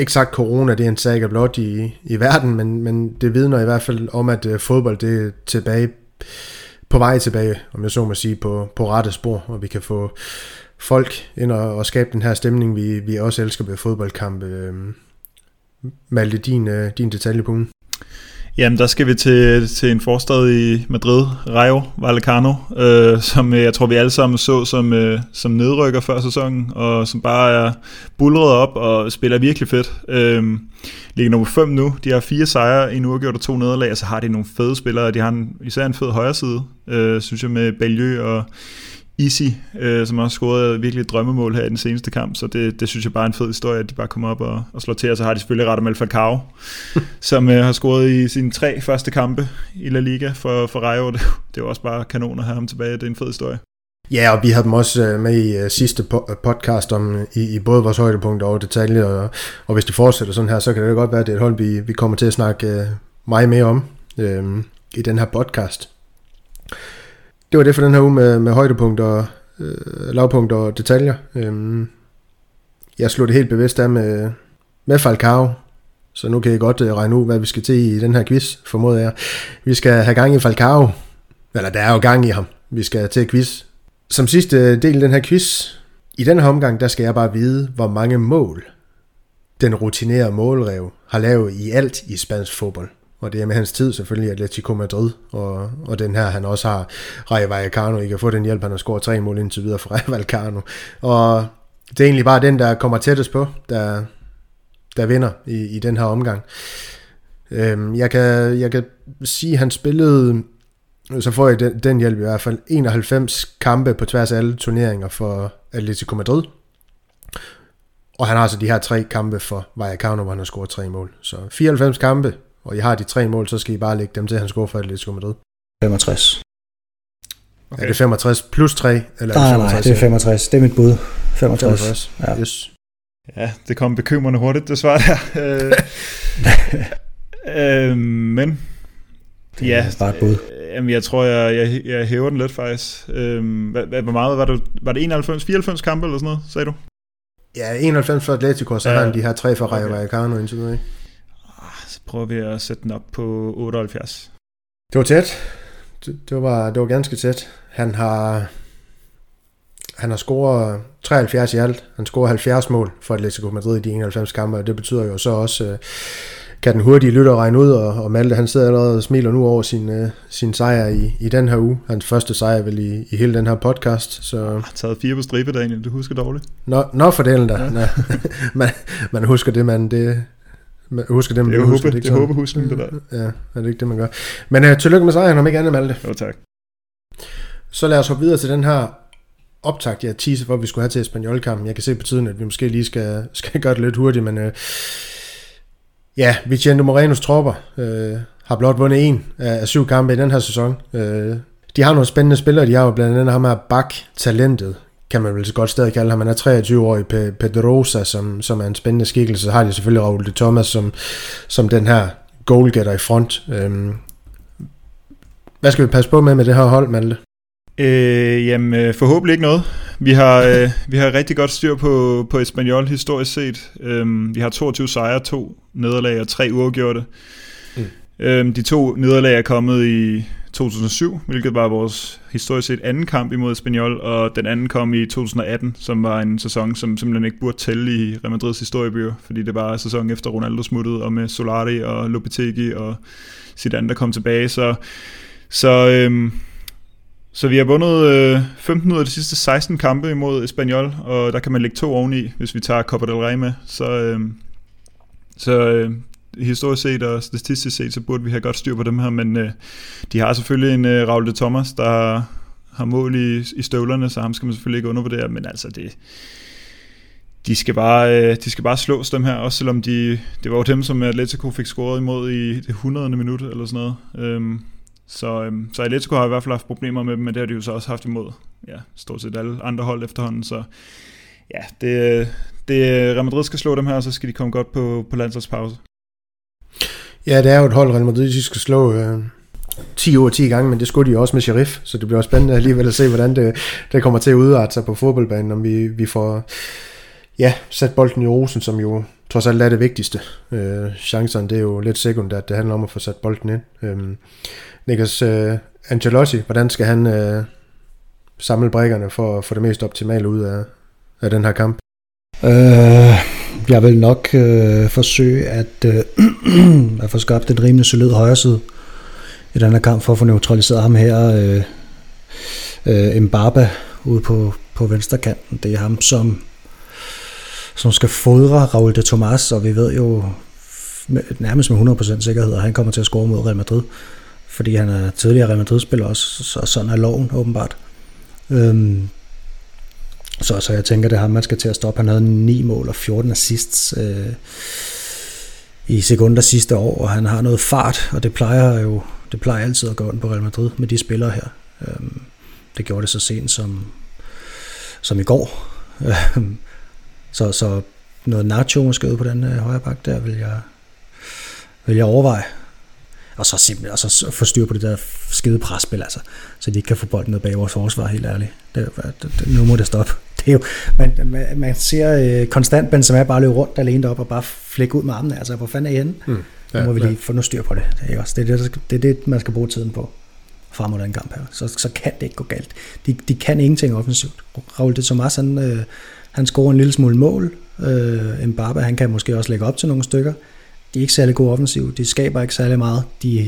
ikke sagt corona, det er en sag af blot i, i verden, men, men det vidner i hvert fald om, at øh, fodbold det er tilbage, på vej tilbage, om jeg så må sige, på, på rette spor, og vi kan få folk ind og, og skabe den her stemning, vi, vi også elsker ved fodboldkampe. Øh, Malte, din, øh, din detalje på ugen. Jamen, der skal vi til, til en forstad i Madrid, Rayo Vallecano, øh, som øh, jeg tror, vi alle sammen så som, øh, som nedrykker før sæsonen, og som bare er bulret op og spiller virkelig fedt. Øh, ligger nummer 5 nu. De har fire sejre, en uafgjort og to nederlag, og så har de nogle fede spillere. De har en, især en fed højre side, øh, synes jeg, med Balieu og Easy, øh, som også scoret virkelig et drømmemål her i den seneste kamp, så det, det synes jeg bare er en fed historie, at de bare kommer op og, og slår til, og så har de selvfølgelig Radamel Falcao, som øh, har scoret i sine tre første kampe i La Liga for, for Rayo, det, det er jo også bare kanon at have ham tilbage, det er en fed historie. Ja, og vi havde dem også øh, med i uh, sidste po- podcast om i, i både vores højdepunkter og detaljer, og, og hvis det fortsætter sådan her, så kan det godt være, at det er et hold, vi, vi kommer til at snakke uh, meget mere om uh, i den her podcast det var det for den her uge med, med højdepunkter, øh, lavpunkter og detaljer. Øhm, jeg slog det helt bevidst af med, med Falcao, så nu kan I godt øh, regne ud, hvad vi skal til i den her quiz, formoder jeg. Vi skal have gang i Falcao, eller der er jo gang i ham. Vi skal til quiz. Som sidste øh, del af den her quiz, i den her omgang, der skal jeg bare vide, hvor mange mål den rutinerede målrev har lavet i alt i spansk fodbold. Og det er med hans tid selvfølgelig Atletico Madrid, og, og den her han også har Rayo Vallecano. I kan få den hjælp, han har scoret tre mål indtil videre for Rayo Vallecano. Og det er egentlig bare den, der kommer tættest på, der, der vinder i, i den her omgang. Øhm, jeg, kan, jeg kan sige, at han spillede, så får jeg den, den hjælp i hvert fald, 91 kampe på tværs af alle turneringer for Atletico Madrid. Og han har altså de her tre kampe for Vallecano, hvor han har scoret tre mål. Så 94 kampe og I har de tre mål, så skal I bare lægge dem til, at han scorer for Atletico Madrid. 65. Okay. Er det 65 plus 3? Eller nej, 65, nej, det er 65. Det er mit bud. 65. 65. Ja. Yes. ja, det kom bekymrende hurtigt, det svar der. øh, men det ja, er bare et bud. Jamen, jeg tror, jeg, jeg, jeg hæver den lidt faktisk. Øhm, hvad, hvor meget var det? Var det 91, 94 kampe eller sådan noget, sagde du? Ja, 91 for Atletico, så ja. har han de her tre for Rayo okay. Vallecano indtil videre, ikke? Prøver vi at sætte den op på 78. Det var tæt. Det, det, var, det var ganske tæt. Han har, han har scoret 73 i alt. Han scorer 70 mål for Atletico Madrid i de 91 kampe, og det betyder jo så også, øh, kan den hurtige lytter regne ud, og, og Malte han sidder allerede og smiler nu over sin, uh, sin sejr i, i den her uge. Hans første sejr vel i, i hele den her podcast. Så... Jeg har taget fire på stribe, Daniel. Du husker dårligt. Nå, nå for delen da. Ja. man, man husker det, man. Det, man husker det, man det er husker det, ikke det er håbehusken, det der. Ja, er det ikke det, man gør. Men uh, tillykke med sejren, om ikke andet, Malte. Jo, tak. Så lad os hoppe videre til den her optakt, jeg teaser for, at vi skulle have til Espanyol-kampen. Jeg kan se på tiden, at vi måske lige skal, skal gøre det lidt hurtigt, men øh, ja, Vicente Morenos tropper øh, har blot vundet en af, af syv kampe i den her sæson. Øh, de har nogle spændende spillere, de har jo blandt andet ham her Bak, talentet, kan man vel så godt stadig kalde ham. Han er 23 år i Pedrosa, som, som er en spændende skikkelse. Så har de selvfølgelig Raul de Thomas som, som den her goalgetter i front. Øh, hvad skal vi passe på med med det her hold, Malte? Øh, jamen, øh, forhåbentlig ikke noget. Vi har, øh, vi har rigtig godt styr på, på Espanyol historisk set. Øh, vi har 22 sejre, to nederlag og tre uafgjorte. Mm. Øh, de to nederlag er kommet i 2007, hvilket var vores historisk set anden kamp imod Espanyol, og den anden kom i 2018, som var en sæson, som simpelthen ikke burde tælle i Real Madrids historiebøger, fordi det var sæson efter Ronaldo smuttede, og med Solari og Lopetegi og Zidane, der kom tilbage. Så, så øhm, så vi har vundet øh, 15 ud af de sidste 16 kampe imod Espanyol, og der kan man lægge to oveni, hvis vi tager Copa del Rey med. Så, øh, så øh, historisk set og statistisk set, så burde vi have godt styr på dem her, men øh, de har selvfølgelig en øh, Raul de Thomas, der har, mål i, i støvlerne, så ham skal man selvfølgelig ikke undervurdere, men altså det, de skal bare, øh, de skal bare slås dem her, også selvom de, det var jo dem, som Atletico fik scoret imod i det 100. minut eller sådan noget. Øhm, så, øhm, så Atletico har i hvert fald haft problemer med dem, men det har de jo så også haft imod ja, stort set alle andre hold efterhånden. Så ja, det, øh, det øh, Real Madrid skal slå dem her, og så skal de komme godt på, på landsholdspause. Ja, det er jo et hold, Real Madrid de skal slå øh, 10 over 10 gange, men det skulle de også med Sheriff, så det bliver spændende alligevel at se, hvordan det, det kommer til at udarte sig på fodboldbanen, om vi, vi får ja, sat bolden i rosen, som jo trods alt er det vigtigste. Øh, chancerne, det er jo lidt sekundært, det handler om at få sat bolden ind. Øh, Niklas øh, Ancelotti, hvordan skal han øh, samle brækkerne for at få det mest optimale ud af, af den her kamp? Øh jeg vil nok øh, forsøge at, øh, at få skabt en rimelig solid højre side i den her kamp for at få neutraliseret ham her. Øh, øh, Mbappe ude på, på venstre kanten. Det er ham, som, som skal fodre Raul de Tomas, og vi ved jo med, nærmest med 100% sikkerhed, at han kommer til at score mod Real Madrid fordi han er tidligere Real Madrid-spiller også, så sådan er loven åbenbart. Øhm, så, så jeg tænker, det er ham, man skal til at stoppe. Han havde 9 mål og 14 assists øh, i sekunder sidste år, og han har noget fart, og det plejer jo det plejer altid at gå ondt på Real Madrid med de spillere her. Øh, det gjorde det så sent som, som i går. Så, så noget Nacho måske ud på den øh, højre bak der, vil jeg, vil jeg overveje og så simpelthen og så få styr på det der skide presspil, altså, så de ikke kan få bolden ned bag vores forsvar, helt ærligt. Det, det, det, nu må det stoppe. Det er jo, man, man, man ser øh, konstant Benzema bare løbe rundt alene op og bare flække ud med armene, altså hvor fanden er I henne? Mm. Ja, nu må vi lige få noget styr på det. Det er, også, det, er det, det, er det, man skal bruge tiden på frem mod den kamp her. Så, så kan det ikke gå galt. De, de kan ingenting offensivt. Raul de Tomas, han, øh, han scorer en lille smule mål. Øh, Mbappe, han kan måske også lægge op til nogle stykker de er ikke særlig gode offensiv, de skaber ikke særlig meget, de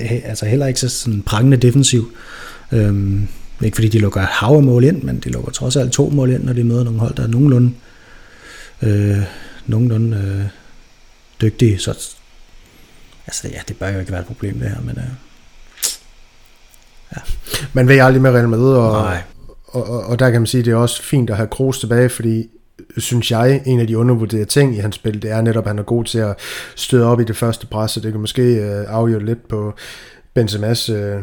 er altså heller ikke så sådan prangende defensiv. Øhm, ikke fordi de lukker et hav af mål ind, men de lukker trods alt to mål ind, når de møder nogle hold, der er nogenlunde, øh, nogenlunde øh, dygtige. Så altså, ja, det bør jo ikke være et problem det her, men øh, ja. Man ved aldrig med Real Madrid, og, og, og, og, der kan man sige, at det er også fint at have Kroos tilbage, fordi synes jeg, en af de undervurderede ting i hans spil, det er netop, at han er god til at støde op i det første pres, så det kan måske øh, afhjælpe lidt på Benzema's øh,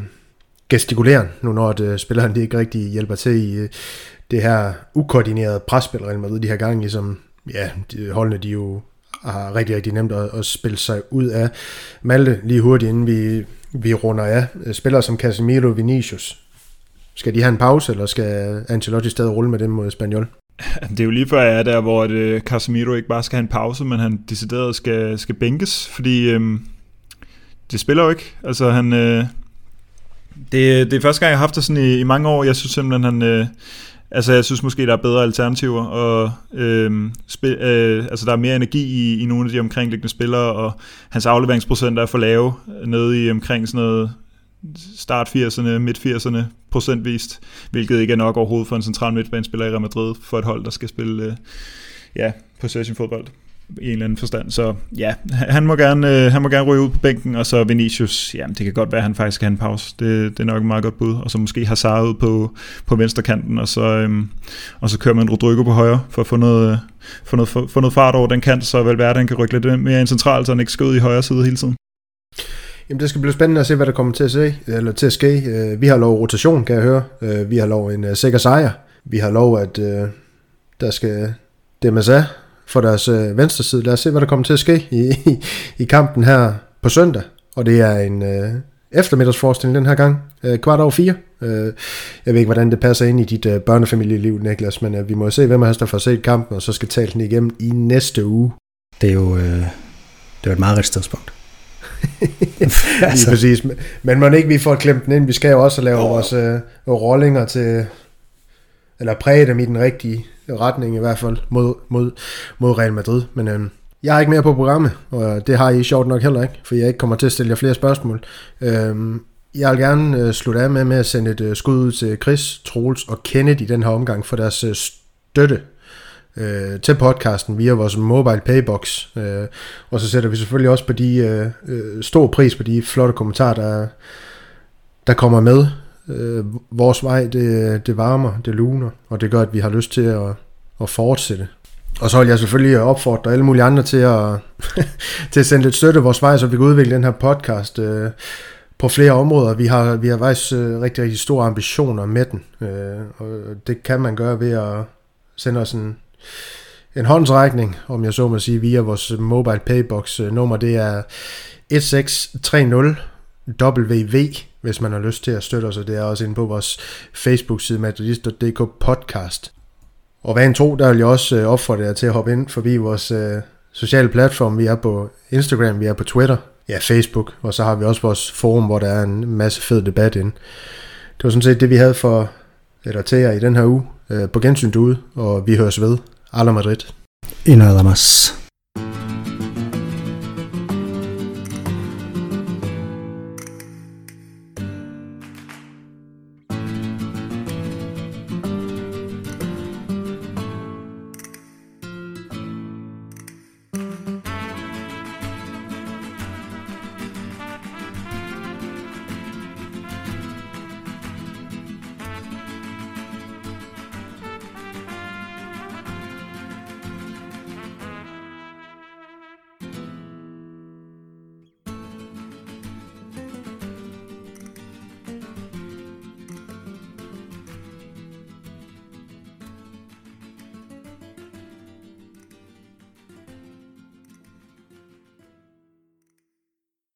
gestikuleren, nu når det, øh, spilleren de ikke rigtig hjælper til i øh, det her ukoordinerede presspil, Real Madrid de her gange, ligesom ja, de, holdene de jo har rigtig, rigtig nemt at, at spille sig ud af. Malte, lige hurtigt inden vi, vi runder af, øh, spillere som Casemiro Vinicius, skal de have en pause, eller skal Ancelotti stadig rulle med dem mod Spaniol? Det er jo lige før jeg er der, hvor det, øh, Casemiro ikke bare skal have en pause, men han decideret skal, skal bænkes, fordi øhm, det spiller jo ikke. Altså han... Øh, det, det er første gang, jeg har haft det sådan i, i mange år. Jeg synes simpelthen, han, øh, Altså, jeg synes måske, der er bedre alternativer, og øh, spil, øh, altså, der er mere energi i, i nogle af de omkringliggende spillere, og hans afleveringsprocent er for lave, nede i omkring sådan noget start 80'erne, midt 80'erne procentvist, hvilket ikke er nok overhovedet for en central midtbanespiller i Real Madrid, for et hold, der skal spille øh, ja, possession fodbold i en eller anden forstand. Så ja, han må gerne, øh, han må gerne ryge ud på bænken, og så Vinicius, jamen det kan godt være, at han faktisk skal have en pause. Det, det er nok et meget godt bud. Og så måske Hazard ud på, på venstre kanten, og så, øhm, og så kører man Rodrigo på højre, for at få noget, øh, få noget, få noget fart over den kant, så vel være, at han kan rykke lidt mere ind centralt, så han ikke skal ud i højre side hele tiden. Jamen det skal blive spændende at se, hvad der kommer til at, se, eller til at ske. Øh, vi har lov rotation, kan jeg høre. Øh, vi har lov en uh, sikker sejr. Vi har lov, at uh, der skal DMSA for deres uh, venstre side. Lad os se, hvad der kommer til at ske i, i, i kampen her på søndag. Og det er en uh, eftermiddagsforestilling den her gang. Uh, kvart over fire. Uh, jeg ved ikke, hvordan det passer ind i dit uh, børnefamilieliv, Niklas, men uh, vi må se, hvem af os, der får set kampen, og så skal tale den igennem i næste uge. Det er jo, uh, det er jo et meget rigtigt tidspunkt. altså. Lige præcis. Men må ikke vi får klemt den ind. Vi skal jo også lave oh. vores øh, rollinger til, eller præge dem i den rigtige retning i hvert fald mod, mod, mod Real Madrid. Men øhm, jeg er ikke mere på programmet, og det har I sjovt nok heller ikke, for jeg ikke kommer til at stille jer flere spørgsmål. Øhm, jeg vil gerne øh, slutte af med, med at sende et øh, skud ud til Chris, Troels og Kenneth i den her omgang for deres øh, støtte øh, til podcasten via vores mobile paybox. Øh, og så sætter vi selvfølgelig også på de øh, øh, stor pris på de flotte kommentarer, der, der kommer med. Øh, vores vej, det, det varmer, det luner, og det gør, at vi har lyst til at, at fortsætte. Og så vil jeg selvfølgelig opfordre alle mulige andre til at, til at sende lidt støtte vores vej, så vi kan udvikle den her podcast øh, på flere områder. Vi har, vi har faktisk øh, rigtig, rigtig store ambitioner med den, øh, og det kan man gøre ved at sende os en, en håndsrækning, om jeg så må sige, via vores mobile paybox øh, nummer. Det er 1630 WV, hvis man har lyst til at støtte os, og det er også inde på vores Facebook-side, madridist.dk podcast. Og hvad en tro, der vil jeg også øh, opfordre jer til at hoppe ind forbi vores øh, sociale platform. Vi er på Instagram, vi er på Twitter, ja Facebook, og så har vi også vores forum, hvor der er en masse fed debat ind. Det var sådan set det, vi havde for, eller til jer i den her uge. Øh, på gensyn derude, og vi høres ved. Alla Madrid. Y nada más.